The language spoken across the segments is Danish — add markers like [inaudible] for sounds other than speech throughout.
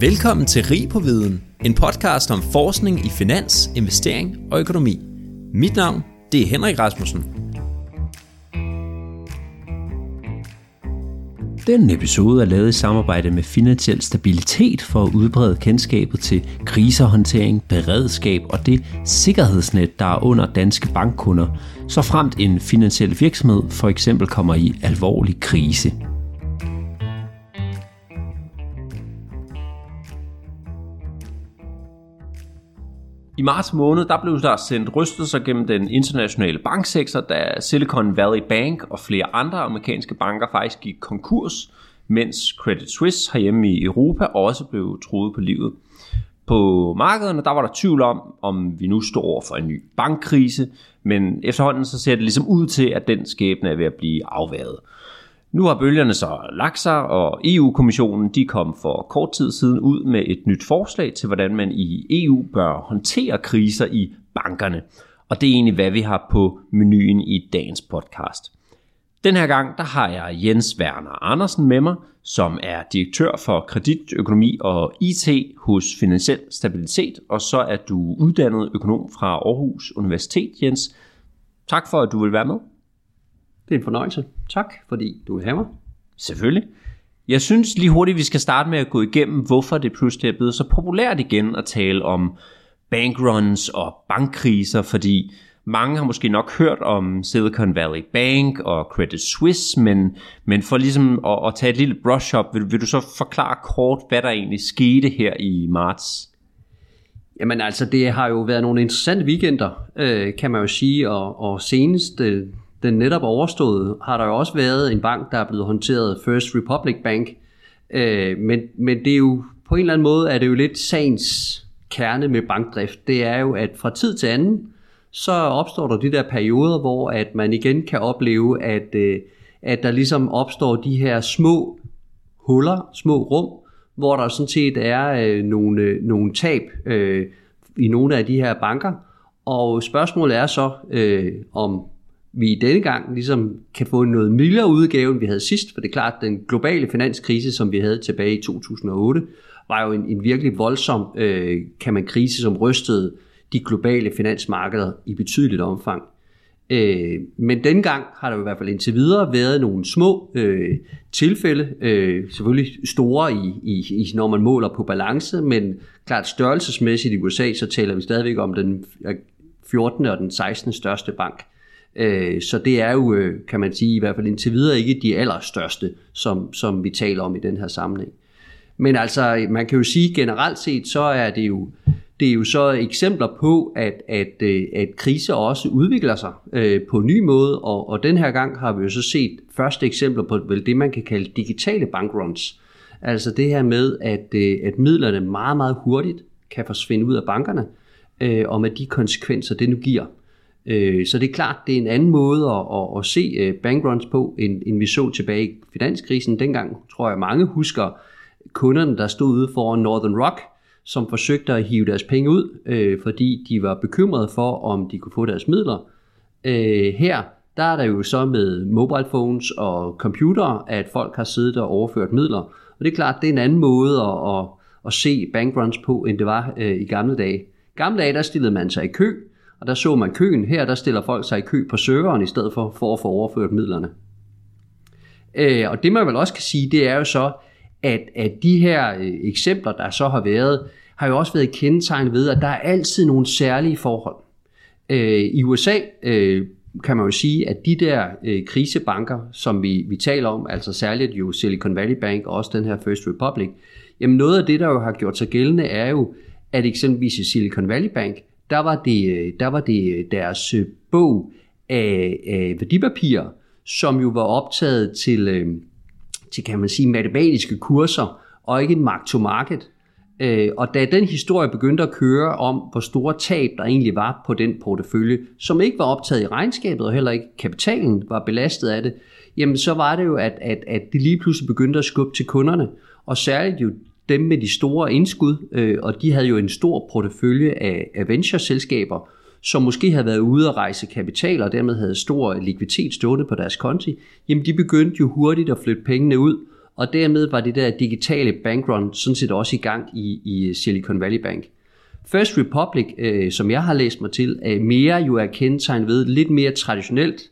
Velkommen til Rig på Viden, en podcast om forskning i finans, investering og økonomi. Mit navn det er Henrik Rasmussen. Denne episode er lavet i samarbejde med Finansiel Stabilitet for at udbrede kendskabet til krisehåndtering, beredskab og det sikkerhedsnet, der er under danske bankkunder, så fremt en finansiel virksomhed for eksempel kommer i alvorlig krise. I marts måned der blev der sendt rystelser gennem den internationale banksektor, da Silicon Valley Bank og flere andre amerikanske banker faktisk gik konkurs, mens Credit Suisse herhjemme i Europa også blev truet på livet. På markederne der var der tvivl om, om vi nu står over for en ny bankkrise, men efterhånden så ser det ligesom ud til, at den skæbne er ved at blive afværet. Nu har bølgerne så lagt sig, og EU-kommissionen de kom for kort tid siden ud med et nyt forslag til, hvordan man i EU bør håndtere kriser i bankerne. Og det er egentlig, hvad vi har på menuen i dagens podcast. Den her gang, der har jeg Jens Werner Andersen med mig, som er direktør for kreditøkonomi og IT hos Finansiel Stabilitet, og så er du uddannet økonom fra Aarhus Universitet, Jens. Tak for, at du vil være med. Det er en fornøjelse. Tak, fordi du vil have mig. Selvfølgelig. Jeg synes lige hurtigt, vi skal starte med at gå igennem, hvorfor det pludselig er blevet så populært igen at tale om bankruns og bankkriser, fordi mange har måske nok hørt om Silicon Valley Bank og Credit Suisse, men, men for ligesom at, at tage et lille brush up, vil, vil du så forklare kort, hvad der egentlig skete her i marts? Jamen altså, det har jo været nogle interessante weekender, øh, kan man jo sige, og, og senest øh, den netop overståede, har der jo også været en bank, der er blevet håndteret, First Republic Bank. Øh, men, men det er jo på en eller anden måde, er det jo lidt sagens kerne med bankdrift. Det er jo, at fra tid til anden, så opstår der de der perioder, hvor at man igen kan opleve, at, øh, at der ligesom opstår de her små huller, små rum, hvor der sådan set er øh, nogle, øh, nogle tab øh, i nogle af de her banker. Og spørgsmålet er så, øh, om vi denne gang ligesom kan få noget mildere udgave, end vi havde sidst, for det er klart, at den globale finanskrise, som vi havde tilbage i 2008, var jo en, en virkelig voldsom, øh, kan man krise, som rystede de globale finansmarkeder i betydeligt omfang. Øh, men dengang har der i hvert fald indtil videre været nogle små øh, tilfælde, øh, selvfølgelig store i, i, i, når man måler på balance, men klart størrelsesmæssigt i USA, så taler vi stadigvæk om den 14. og den 16. største bank. Øh, så det er jo, øh, kan man sige, i hvert fald indtil videre ikke de allerstørste, som, som vi taler om i den her sammenhæng. Men altså, man kan jo sige generelt set, så er det jo, det er jo så eksempler på, at, at, øh, at kriser også udvikler sig øh, på en ny måde, og, og den her gang har vi jo så set første eksempler på vel det, man kan kalde digitale bankruns. Altså det her med, at, øh, at midlerne meget, meget hurtigt kan forsvinde ud af bankerne, øh, og med de konsekvenser, det nu giver. Øh, Øh, så det er klart, det er en anden måde at, at, at se øh, bankruns på, end, end vi så tilbage i finanskrisen. Dengang tror jeg mange husker kunderne, der stod ude foran Northern Rock, som forsøgte at hive deres penge ud, øh, fordi de var bekymrede for, om de kunne få deres midler. Øh, her der er der jo så med mobile phones og computere, at folk har siddet og overført midler. Og det er klart, det er en anden måde at, at, at se bankruns på, end det var i gamle dage. I gamle dage, der stillede man sig i kø, og der så man køen. Her der stiller folk sig i kø på serveren i stedet for, for at få overført midlerne. Øh, og det man vel også kan sige, det er jo så, at, at de her øh, eksempler, der så har været, har jo også været kendetegnet ved, at der er altid nogle særlige forhold. Øh, I USA øh, kan man jo sige, at de der øh, krisebanker, som vi, vi taler om, altså særligt jo Silicon Valley Bank og også den her First Republic, jamen noget af det, der jo har gjort sig gældende, er jo, at eksempelvis i Silicon Valley Bank, der var det, der var det deres øh, bog af, af værdipapirer, som jo var optaget til, øh, til, kan man sige, matematiske kurser, og ikke en mark-to-market. Øh, og da den historie begyndte at køre om, hvor store tab der egentlig var på den portefølje, som ikke var optaget i regnskabet, og heller ikke kapitalen var belastet af det, jamen så var det jo, at, at, at det lige pludselig begyndte at skubbe til kunderne. Og særligt jo dem med de store indskud, øh, og de havde jo en stor portefølje af, af venture-selskaber, som måske havde været ude at rejse kapital, og dermed havde stor likviditet stående på deres konti, jamen de begyndte jo hurtigt at flytte pengene ud, og dermed var det der digitale bankrun sådan set også i gang i, i Silicon Valley Bank. First Republic, øh, som jeg har læst mig til, er mere jo er kendetegnet ved lidt mere traditionelt.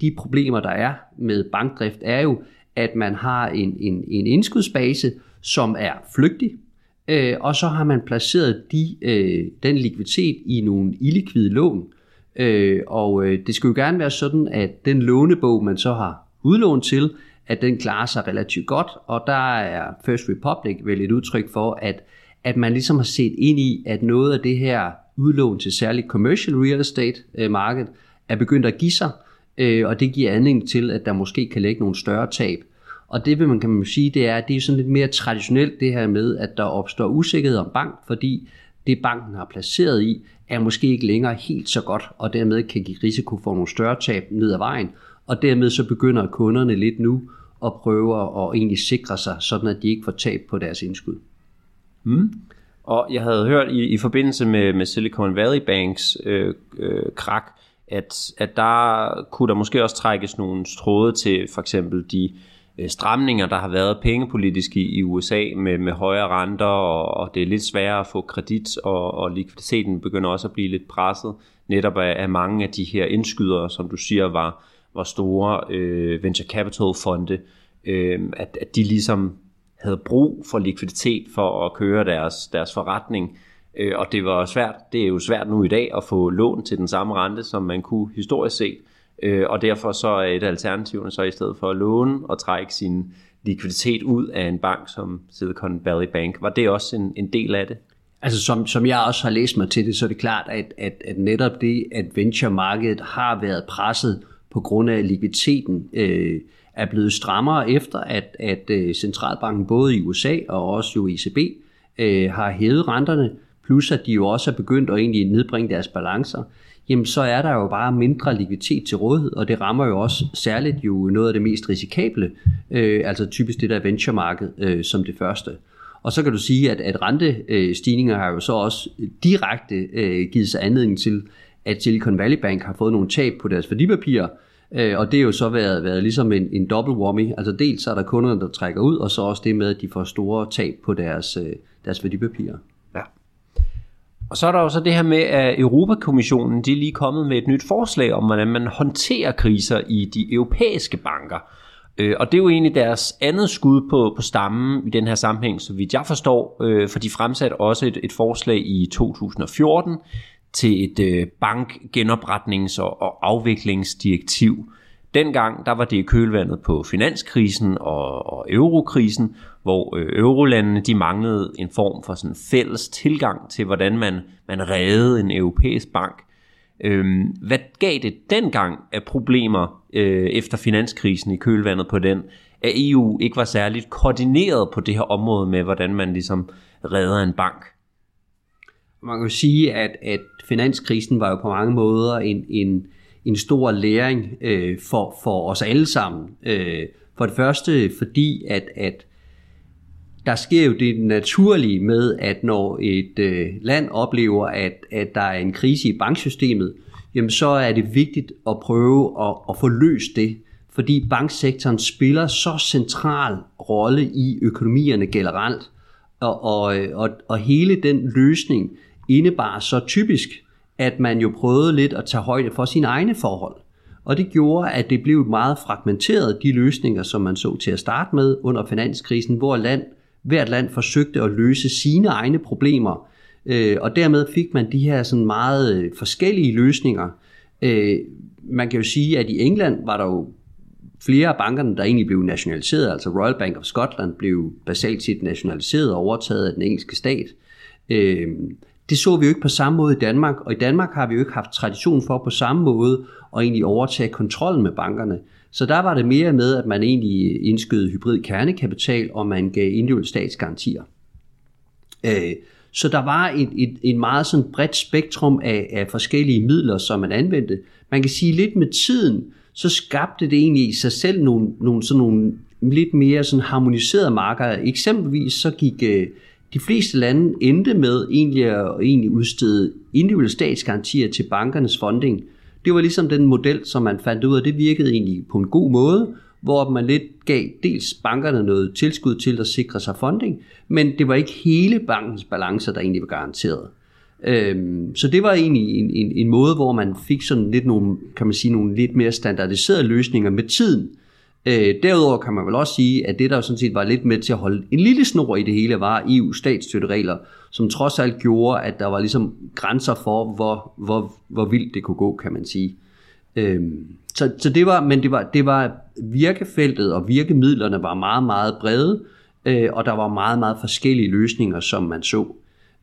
De problemer, der er med bankdrift, er jo, at man har en, en, en indskudsbase, som er flygtig, øh, og så har man placeret de, øh, den likviditet i nogle illikvide lån. Øh, og øh, det skulle jo gerne være sådan, at den lånebog, man så har udlånt til, at den klarer sig relativt godt, og der er First Republic vel et udtryk for, at, at man ligesom har set ind i, at noget af det her udlån til særligt commercial real estate øh, marked er begyndt at give sig, øh, og det giver anledning til, at der måske kan lægge nogle større tab. Og det vil man kan man sige, det er, det er sådan lidt mere traditionelt det her med, at der opstår usikkerhed om bank, fordi det banken har placeret i, er måske ikke længere helt så godt, og dermed kan give risiko for nogle større tab ned ad vejen. Og dermed så begynder kunderne lidt nu at prøve at egentlig sikre sig, sådan at de ikke får tab på deres indskud. Mm. Og jeg havde hørt i, i forbindelse med, med Silicon Valley Banks øh, øh, krak, at, at der kunne der måske også trækkes nogle tråde til for eksempel de øh, Øh, stramninger, der har været pengepolitisk i, i USA med, med højere renter, og, og det er lidt sværere at få kredit, og, og likviditeten begynder også at blive lidt presset, netop af, af mange af de her indskydere, som du siger, var, var store øh, venture capital fonde, øh, at, at de ligesom havde brug for likviditet for at køre deres, deres forretning, øh, og det var svært, det er jo svært nu i dag at få lån til den samme rente, som man kunne historisk set, øh, Øh, og derfor så er et alternativ så i stedet for at låne og trække sin likviditet ud af en bank som Silicon Valley Bank. Var det også en, en del af det? Altså som, som jeg også har læst mig til det, så er det klart, at, at, at netop det, at venture-markedet har været presset på grund af likviditeten, øh, er blevet strammere efter, at, at øh, centralbanken både i USA og også jo ECB øh, har hævet renterne, plus at de jo også er begyndt at egentlig nedbringe deres balancer, jamen så er der jo bare mindre likviditet til rådighed, og det rammer jo også særligt jo noget af det mest risikable, øh, altså typisk det der venturemarked øh, som det første. Og så kan du sige, at, at rentestigninger har jo så også direkte øh, givet sig anledning til, at Silicon Valley Bank har fået nogle tab på deres værdipapirer, øh, og det er jo så været, været ligesom en, en double whammy. Altså dels er der kunderne, der trækker ud, og så også det med, at de får store tab på deres, øh, deres værdipapirer. Og så er der jo så det her med, at Europakommissionen de er lige kommet med et nyt forslag om, hvordan man håndterer kriser i de europæiske banker. Øh, og det er jo egentlig deres andet skud på, på stammen i den her sammenhæng, så vidt jeg forstår, øh, for de fremsatte også et, et forslag i 2014 til et øh, bankgenopretnings- og, og afviklingsdirektiv. Dengang der var det i kølvandet på finanskrisen og, og eurokrisen, hvor øh, eurolandene de manglede en form for sådan fælles tilgang til, hvordan man, man reddede en europæisk bank. Øhm, hvad gav det dengang af problemer øh, efter finanskrisen i kølvandet på den, at EU ikke var særligt koordineret på det her område med, hvordan man ligesom redder en bank? Man kan jo sige, at, at finanskrisen var jo på mange måder en, en, en stor læring øh, for, for os alle sammen. Øh, for det første fordi, at, at der sker jo det naturlige med, at når et øh, land oplever, at, at der er en krise i banksystemet, jamen så er det vigtigt at prøve at, at få løst det. Fordi banksektoren spiller så central rolle i økonomierne generelt. Og, og, øh, og, og hele den løsning indebar så typisk, at man jo prøvede lidt at tage højde for sine egne forhold. Og det gjorde, at det blev meget fragmenteret, de løsninger, som man så til at starte med under finanskrisen, hvor land, hvert land forsøgte at løse sine egne problemer. Øh, og dermed fik man de her sådan meget øh, forskellige løsninger. Øh, man kan jo sige, at i England var der jo flere af bankerne, der egentlig blev nationaliseret, altså Royal Bank of Scotland blev basalt set nationaliseret og overtaget af den engelske stat. Det så vi jo ikke på samme måde i Danmark, og i Danmark har vi jo ikke haft tradition for på samme måde at egentlig overtage kontrollen med bankerne. Så der var det mere med, at man egentlig indskød hybrid kernekapital, og man gav individuelle statsgarantier. Øh, så der var et, et, et meget sådan bredt spektrum af, af forskellige midler, som man anvendte. Man kan sige lidt med tiden, så skabte det egentlig i sig selv nogle, nogle, sådan nogle lidt mere sådan harmoniserede markeder. Eksempelvis så gik øh, de fleste lande endte med egentlig at egentlig udstede individuelle statsgarantier til bankernes funding. Det var ligesom den model, som man fandt ud af, det virkede egentlig på en god måde, hvor man lidt gav dels bankerne noget tilskud til at sikre sig funding, men det var ikke hele bankens balancer, der egentlig var garanteret. Øhm, så det var egentlig en, en, en måde, hvor man fik sådan lidt nogle, kan man sige, nogle lidt mere standardiserede løsninger med tiden. Øh, derudover kan man vel også sige, at det der sådan set var lidt med til at holde en lille snor i det hele, var EU statsstøtteregler, som trods alt gjorde, at der var ligesom grænser for, hvor, hvor, hvor vildt det kunne gå, kan man sige. Øhm, så, så det var, men det var, det var virkefeltet og virkemidlerne var meget, meget brede, øh, og der var meget, meget forskellige løsninger, som man så.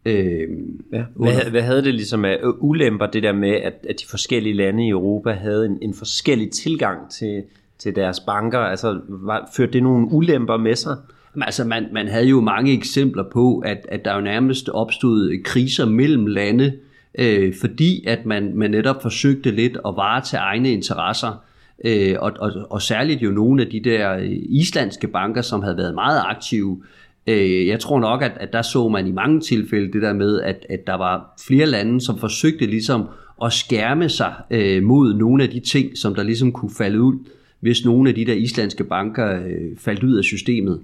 Øh, ja. hvad, hvad havde det ligesom af ulemper, det der med, at, at de forskellige lande i Europa havde en, en forskellig tilgang til, til deres banker? Altså, var, førte det nogle ulemper med sig? Altså, man, man havde jo mange eksempler på, at, at der jo nærmest opstod kriser mellem lande, øh, fordi at man, man netop forsøgte lidt at varetage egne interesser. Øh, og, og, og særligt jo nogle af de der islandske banker, som havde været meget aktive, Øh, jeg tror nok, at, at der så man i mange tilfælde det der med, at, at der var flere lande, som forsøgte ligesom at skærme sig øh, mod nogle af de ting, som der ligesom kunne falde ud, hvis nogle af de der islandske banker øh, faldt ud af systemet.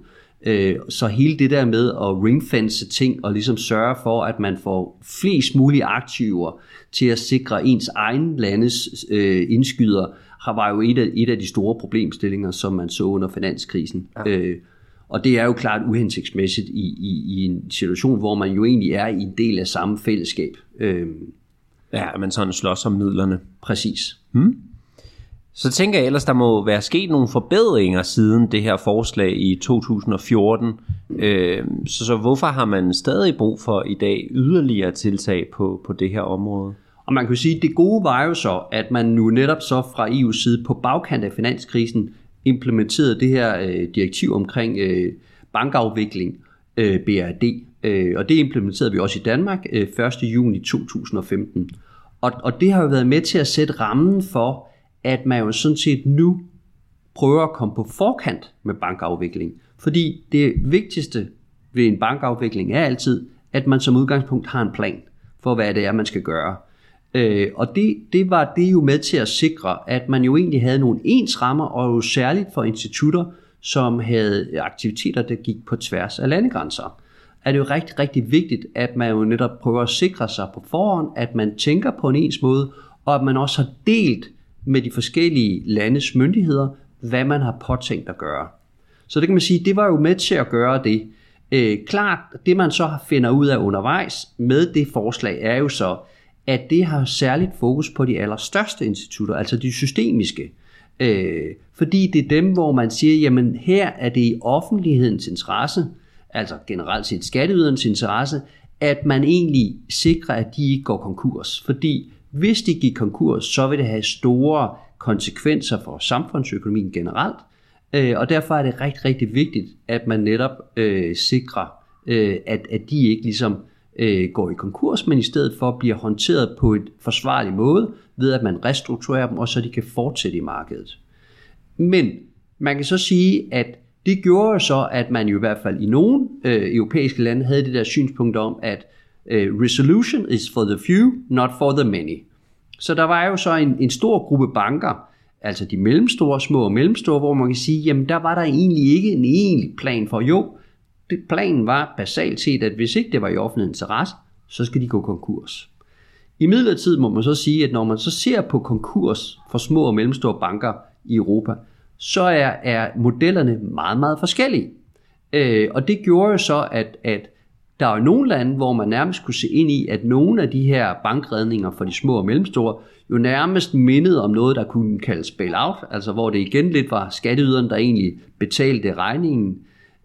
Øh, så hele det der med at ringfence ting og ligesom sørge for, at man får flest mulige aktiver til at sikre ens egen landes øh, indskyder, var jo et af, et af de store problemstillinger, som man så under finanskrisen. Ja. Øh, og det er jo klart uhensigtsmæssigt i, i, i en situation, hvor man jo egentlig er i en del af samme fællesskab. Øhm, ja, man sådan slås om midlerne. Præcis. Hmm. Så tænker jeg ellers, der må være sket nogle forbedringer siden det her forslag i 2014. Øh, så, så hvorfor har man stadig brug for i dag yderligere tiltag på, på det her område? Og man kan sige, at det gode var jo så, at man nu netop så fra EU's side på bagkant af finanskrisen implementerede det her øh, direktiv omkring øh, bankafvikling, øh, BRD, øh, og det implementerede vi også i Danmark øh, 1. juni 2015. Og, og det har jo været med til at sætte rammen for, at man jo sådan set nu prøver at komme på forkant med bankafvikling. Fordi det vigtigste ved en bankafvikling er altid, at man som udgangspunkt har en plan for, hvad det er, man skal gøre. Øh, og det, det var det jo med til at sikre, at man jo egentlig havde nogle ens rammer, og jo særligt for institutter, som havde aktiviteter, der gik på tværs af landegrænser. Er det jo rigtig, rigtig vigtigt, at man jo netop prøver at sikre sig på forhånd, at man tænker på en ens måde, og at man også har delt med de forskellige landes myndigheder, hvad man har påtænkt at gøre. Så det kan man sige, det var jo med til at gøre det. Øh, klart, det man så finder ud af undervejs med det forslag, er jo så, at det har særligt fokus på de allerstørste institutter, altså de systemiske. Øh, fordi det er dem, hvor man siger, jamen her er det i offentlighedens interesse, altså generelt set skatteyderens interesse, at man egentlig sikrer, at de ikke går konkurs. Fordi hvis de gik konkurs, så vil det have store konsekvenser for samfundsøkonomien generelt, øh, og derfor er det rigtig, rigtig vigtigt, at man netop øh, sikrer, øh, at, at de ikke ligesom øh, går i konkurs, men i stedet for bliver håndteret på et forsvarlig måde, ved at man restrukturerer dem, og så de kan fortsætte i markedet. Men man kan så sige, at det gjorde så, at man jo i hvert fald i nogle øh, europæiske lande havde det der synspunkt om, at øh, resolution is for the few, not for the many. Så der var jo så en, en stor gruppe banker, altså de mellemstore, små og mellemstore, hvor man kan sige, jamen der var der egentlig ikke en egentlig plan for, jo, det, planen var basalt set, at hvis ikke det var i offentlig interesse, så skal de gå konkurs. I midlertid må man så sige, at når man så ser på konkurs for små og mellemstore banker i Europa, så er, er modellerne meget, meget forskellige. Øh, og det gjorde jo så, at, at der er jo nogle lande, hvor man nærmest kunne se ind i, at nogle af de her bankredninger for de små og mellemstore, jo nærmest mindede om noget, der kunne kaldes bailout, altså hvor det igen lidt var skatteyderen, der egentlig betalte regningen,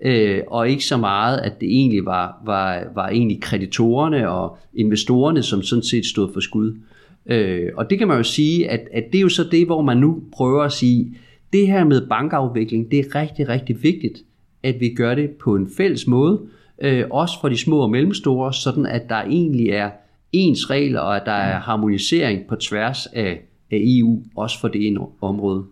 øh, og ikke så meget, at det egentlig var, var, var egentlig kreditorerne og investorerne, som sådan set stod for skud. Øh, og det kan man jo sige, at, at det er jo så det, hvor man nu prøver at sige, det her med bankafvikling, det er rigtig, rigtig vigtigt, at vi gør det på en fælles måde, øh, Øh, også for de små og mellemstore, sådan at der egentlig er ens regler, og at der er harmonisering på tværs af, af EU, også for det ene område.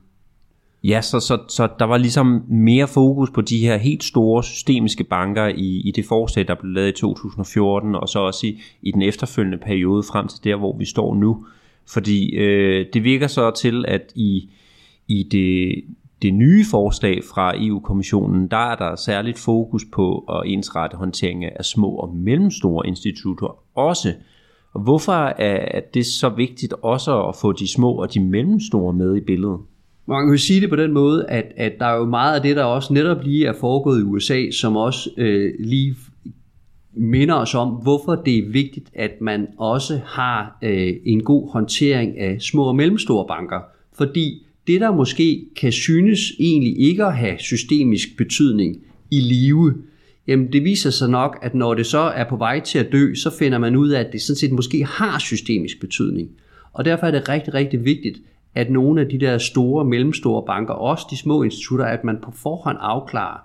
Ja, så, så, så der var ligesom mere fokus på de her helt store systemiske banker i, i det forslag, der blev lavet i 2014, og så også i, i den efterfølgende periode frem til der, hvor vi står nu. Fordi øh, det virker så til, at i, i det, det nye forslag fra EU-kommissionen, der er der særligt fokus på at ensrette håndtering af små og mellemstore institutter også. Og hvorfor er det så vigtigt også at få de små og de mellemstore med i billedet? Man kan jo sige det på den måde, at, at der er jo meget af det, der også netop lige er foregået i USA, som også øh, lige minder os om, hvorfor det er vigtigt, at man også har øh, en god håndtering af små og mellemstore banker. Fordi det, der måske kan synes egentlig ikke at have systemisk betydning i live, jamen det viser sig nok, at når det så er på vej til at dø, så finder man ud af, at det sådan set måske har systemisk betydning. Og derfor er det rigtig, rigtig vigtigt, at nogle af de der store, mellemstore banker, også de små institutter, at man på forhånd afklarer,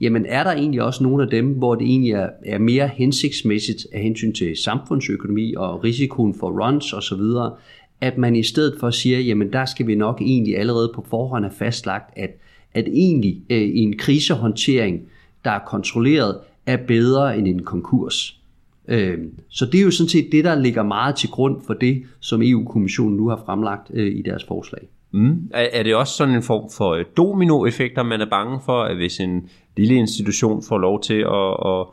jamen er der egentlig også nogle af dem, hvor det egentlig er, er mere hensigtsmæssigt af hensyn til samfundsøkonomi og risikoen for runs osv., at man i stedet for siger, jamen der skal vi nok egentlig allerede på forhånd have fastlagt, at, at egentlig øh, en krisehåndtering, der er kontrolleret, er bedre end en konkurs. Øh, så det er jo sådan set det, der ligger meget til grund for det, som EU-kommissionen nu har fremlagt øh, i deres forslag. Mm. Er, er det også sådan en form for øh, dominoeffekter, man er bange for, at hvis en lille institution får lov til at, at,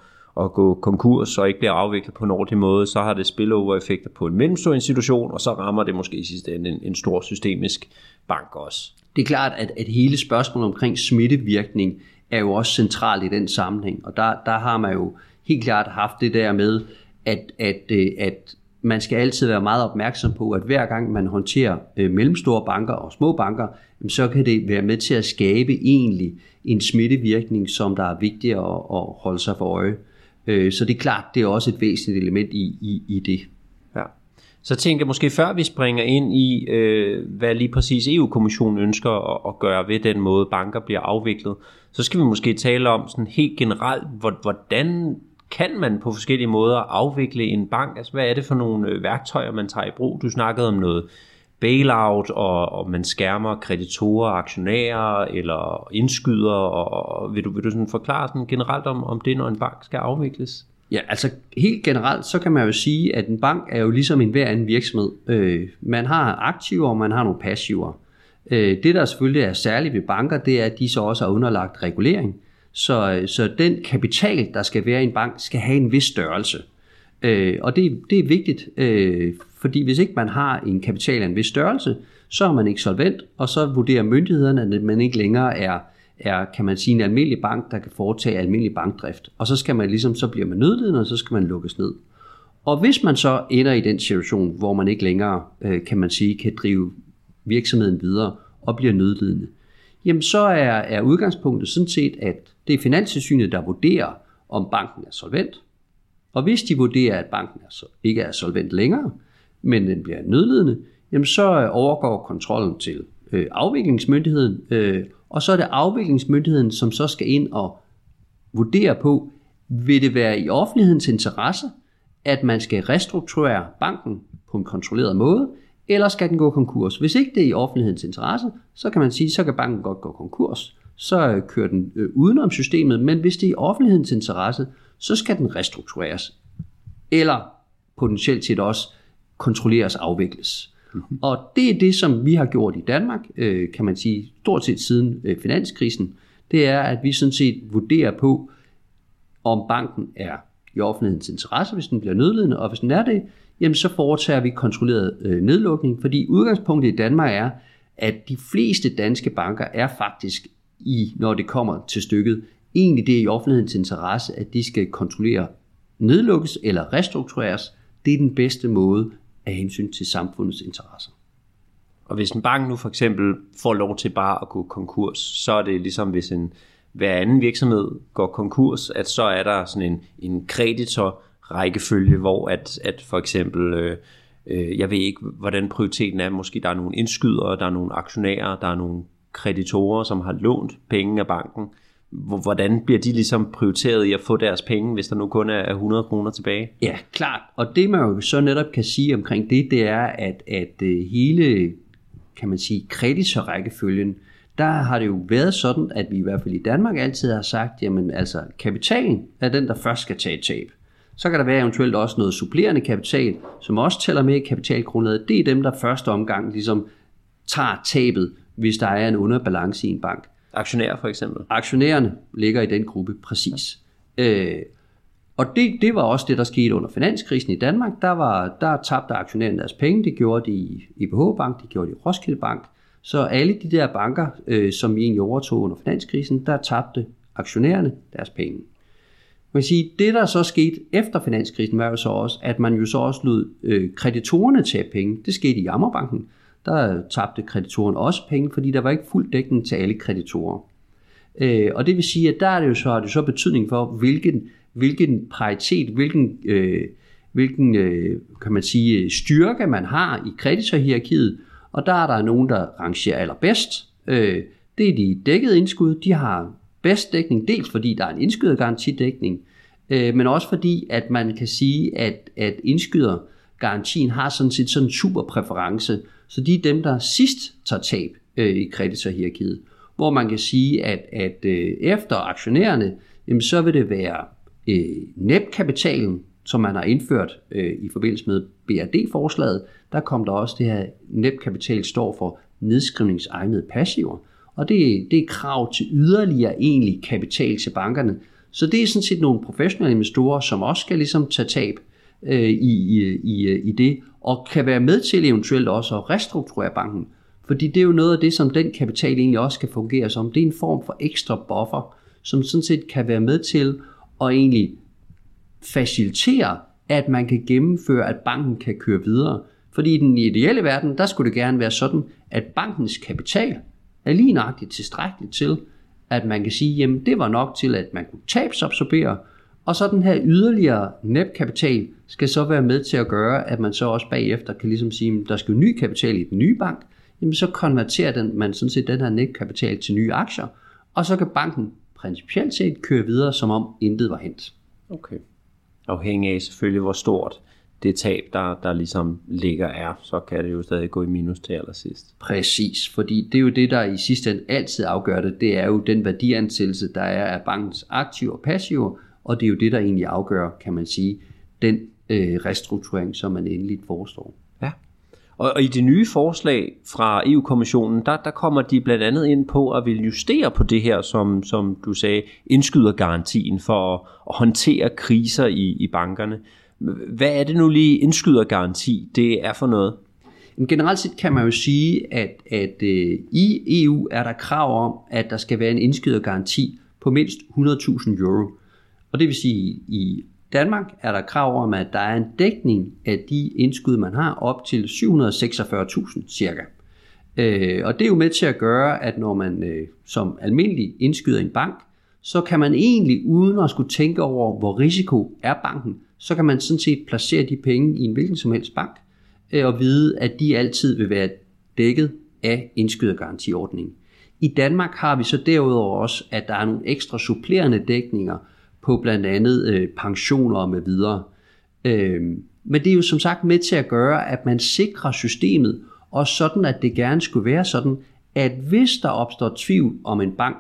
at gå konkurs og ikke bliver afviklet på en ordentlig måde, så har det spillover-effekter på en mellemstor institution, og så rammer det måske i sidste ende en, en stor systemisk bank også. Det er klart, at, at hele spørgsmålet omkring smittevirkning er jo også centralt i den sammenhæng, og der, der har man jo helt klart haft det der med, at, at, øh, at man skal altid være meget opmærksom på, at hver gang man håndterer øh, mellemstore banker og små banker, så kan det være med til at skabe egentlig en smittevirkning, som der er vigtigt at, at holde sig for øje. Øh, så det er klart, det er også et væsentligt element i, i, i det. Ja. Så tænker jeg måske før vi springer ind i, øh, hvad lige præcis EU-kommissionen ønsker at, at gøre ved den måde, banker bliver afviklet, så skal vi måske tale om sådan helt generelt, hvordan kan man på forskellige måder afvikle en bank? Altså, hvad er det for nogle øh, værktøjer, man tager i brug? Du snakkede om noget bailout, og, og man skærmer kreditorer, aktionærer eller indskyder, og, og vil du, vil du sådan forklare sådan generelt om, om det, når en bank skal afvikles? Ja, altså helt generelt, så kan man jo sige, at en bank er jo ligesom en hver anden virksomhed. Øh, man har aktiver, og man har nogle passiver. Øh, det, der selvfølgelig er særligt ved banker, det er, at de så også er underlagt regulering. Så, øh, så den kapital, der skal være i en bank, skal have en vis størrelse. Øh, og det, det er vigtigt, øh, fordi hvis ikke man har en kapital af en vis størrelse, så er man ikke solvent, og så vurderer myndighederne, at man ikke længere er, er kan man sige, en almindelig bank, der kan foretage almindelig bankdrift. Og så skal man ligesom, så bliver man nødlidende, og så skal man lukkes ned. Og hvis man så ender i den situation, hvor man ikke længere, øh, kan man sige, kan drive virksomheden videre og bliver nødlidende, jamen så er, er udgangspunktet sådan set, at det er Finanstilsynet, der vurderer, om banken er solvent. Og hvis de vurderer, at banken ikke er solvent længere, men den bliver nødlidende, jamen så øh, overgår kontrollen til øh, afviklingsmyndigheden, øh, og så er det afviklingsmyndigheden, som så skal ind og vurdere på, vil det være i offentlighedens interesse, at man skal restrukturere banken på en kontrolleret måde, eller skal den gå konkurs? Hvis ikke det er i offentlighedens interesse, så kan man sige, så kan banken godt gå konkurs. Så øh, kører den øh, udenom systemet, men hvis det er i offentlighedens interesse, så skal den restruktureres. Eller potentielt set også kontrolleres afvikles. Mm-hmm. Og det er det, som vi har gjort i Danmark, øh, kan man sige, stort set siden finanskrisen. Det er, at vi sådan set vurderer på, om banken er i offentlighedens interesse, hvis den bliver nødlidende, og hvis den er det, jamen så foretager vi kontrolleret øh, nedlukning, fordi udgangspunktet i Danmark er, at de fleste danske banker er faktisk i, når det kommer til stykket, egentlig det er i offentlighedens interesse, at de skal kontrollere nedlukkes eller restruktureres. Det er den bedste måde af hensyn til samfundets interesser. Og hvis en bank nu for eksempel får lov til bare at gå konkurs, så er det ligesom hvis en hver anden virksomhed går konkurs, at så er der sådan en, en kreditor, rækkefølge, hvor at, at for eksempel, øh, øh, jeg ved ikke, hvordan prioriteten er, måske der er nogle indskydere, der er nogle aktionærer, der er nogle kreditorer, som har lånt penge af banken. Hvordan bliver de ligesom prioriteret i at få deres penge, hvis der nu kun er 100 kroner tilbage? Ja, klart. Og det man jo så netop kan sige omkring det, det er, at, at øh, hele, kan man sige, kreditorrækkefølgen, der har det jo været sådan, at vi i hvert fald i Danmark altid har sagt, jamen altså kapitalen er den, der først skal tage tab. Så kan der være eventuelt også noget supplerende kapital, som også tæller med i kapitalgrundlaget. Det er dem, der første omgang ligesom tager tabet, hvis der er en underbalance i en bank. Aktionærer for eksempel? Aktionærerne ligger i den gruppe, præcis. Øh, og det, det var også det, der skete under finanskrisen i Danmark. Der, var, der tabte aktionærerne deres penge. Det gjorde de i IBH Bank, det gjorde de i Roskilde Bank. Så alle de der banker, øh, som vi egentlig overtog under finanskrisen, der tabte aktionærerne deres penge. Man kan sige, det der så skete efter finanskrisen var jo så også, at man jo så også lod øh, kreditorerne tage penge. Det skete i Jammerbanken. Der tabte kreditoren også penge, fordi der var ikke fuld dækning til alle kreditorer. Øh, og det vil sige, at der er det jo så, har det så betydning for, hvilken, hvilken paritet, hvilken, øh, hvilken øh, kan man sige, styrke man har i kreditorhierarkiet, og der er der nogen, der rangerer allerbedst. Øh, det er de dækkede indskud, de har bedst dækning, dels fordi der er en indskydergarantidækning, øh, men også fordi, at man kan sige, at, at indskydergarantien har sådan set sådan en super præference, så de er dem, der sidst tager tab øh, i kreditorhierarkiet. Hvor man kan sige, at, at øh, efter aktionærerne, jamen, så vil det være øh, NEP-kapitalen, som man har indført øh, i forbindelse med BRD-forslaget, der kom der også det her NEP-kapital står for nedskrivningsegnede passiver. Og det, det er krav til yderligere egentlig kapital til bankerne. Så det er sådan set nogle professionelle investorer, som også skal ligesom tage tab øh, i, i, øh, i det, og kan være med til eventuelt også at restrukturere banken. Fordi det er jo noget af det, som den kapital egentlig også kan fungere som. Det er en form for ekstra buffer, som sådan set kan være med til at egentlig facilitere, at man kan gennemføre, at banken kan køre videre. Fordi i den ideelle verden, der skulle det gerne være sådan, at bankens kapital er lige nøjagtigt tilstrækkeligt til, at man kan sige, jamen det var nok til, at man kunne tabsabsorbere, og så den her yderligere NEP-kapital skal så være med til at gøre, at man så også bagefter kan ligesom sige, at der skal ny kapital i den nye bank, jamen så konverterer den, man sådan set den her NEP-kapital til nye aktier, og så kan banken principielt set køre videre, som om intet var hent. Okay. Afhængig af selvfølgelig, hvor stort det tab, der, der ligesom ligger er, så kan det jo stadig gå i minus til allersidst. Præcis, fordi det er jo det, der i sidste ende altid afgør det. Det er jo den værdiansættelse, der er af bankens aktiver og passiver, og det er jo det, der egentlig afgør, kan man sige, den øh, restrukturering, som man endelig forestår. Ja. Og, og i det nye forslag fra EU-kommissionen, der, der kommer de blandt andet ind på at vil justere på det her, som, som du sagde, indskydergarantien for at, at håndtere kriser i, i bankerne. Hvad er det nu lige indskydergaranti, det er for noget? Generelt set kan man jo sige, at, at øh, i EU er der krav om, at der skal være en indskydergaranti på mindst 100.000 euro. Og det vil sige, at i Danmark er der krav om, at der er en dækning af de indskud, man har, op til 746.000 cirka. Øh, og det er jo med til at gøre, at når man øh, som almindelig indskyder en bank, så kan man egentlig uden at skulle tænke over, hvor risiko er banken, så kan man sådan set placere de penge i en hvilken som helst bank, øh, og vide, at de altid vil være dækket af indskydergarantiordningen. I Danmark har vi så derudover også, at der er nogle ekstra supplerende dækninger på blandt andet øh, pensioner med videre. Øh, men det er jo som sagt med til at gøre, at man sikrer systemet, og sådan at det gerne skulle være sådan, at hvis der opstår tvivl om en bank,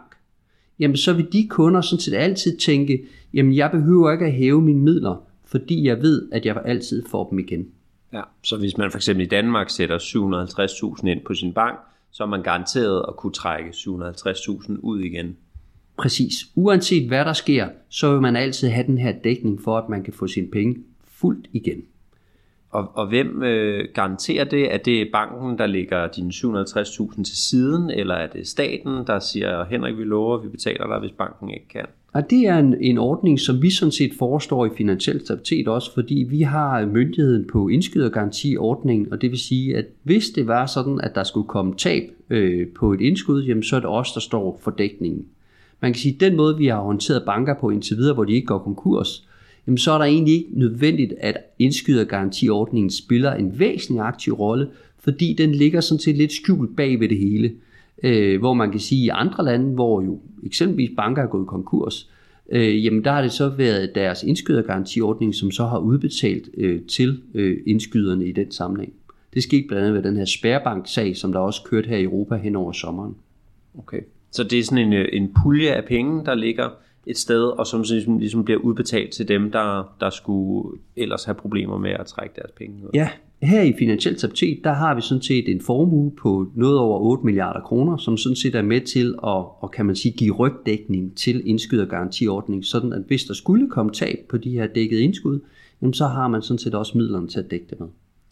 jamen så vil de kunder sådan set altid tænke, jamen jeg behøver ikke at hæve mine midler, fordi jeg ved, at jeg altid får dem igen. Ja, så hvis man for eksempel i Danmark sætter 750.000 ind på sin bank, så er man garanteret at kunne trække 750.000 ud igen. Præcis. Uanset hvad der sker, så vil man altid have den her dækning for, at man kan få sine penge fuldt igen. Og, og hvem øh, garanterer det? Er det banken, der lægger dine 750.000 til siden, eller er det staten, der siger, Henrik, vi lover, vi betaler dig, hvis banken ikke kan? Og det er en, en ordning, som vi sådan set forestår i finansiel stabilitet også, fordi vi har myndigheden på indskydergarantiordningen, og det vil sige, at hvis det var sådan, at der skulle komme tab øh, på et indskud, jamen så er det os, der står for dækningen. Man kan sige, at den måde, vi har håndteret banker på indtil videre, hvor de ikke går konkurs, jamen så er der egentlig ikke nødvendigt, at indskydergarantiordningen spiller en væsentlig aktiv rolle, fordi den ligger sådan set lidt skjult bag ved det hele. Øh, hvor man kan sige, at i andre lande, hvor jo eksempelvis banker er gået konkurs, øh, jamen der har det så været deres indskydergarantiordning, som så har udbetalt øh, til øh, indskyderne i den sammenhæng. Det skete blandt andet ved den her spærbank-sag, som der også kørte her i Europa hen over sommeren. Okay. Så det er sådan en, øh, en pulje af penge, der ligger et sted, og som ligesom, ligesom bliver udbetalt til dem, der, der skulle ellers have problemer med at trække deres penge ud. Ja, her i Finansiel Stabilitet, der har vi sådan set en formue på noget over 8 milliarder kroner, som sådan set er med til at, og kan man sige, give rygdækning til indskydergarantiordning, sådan at hvis der skulle komme tab på de her dækkede indskud, jamen så har man sådan set også midlerne til at dække det med.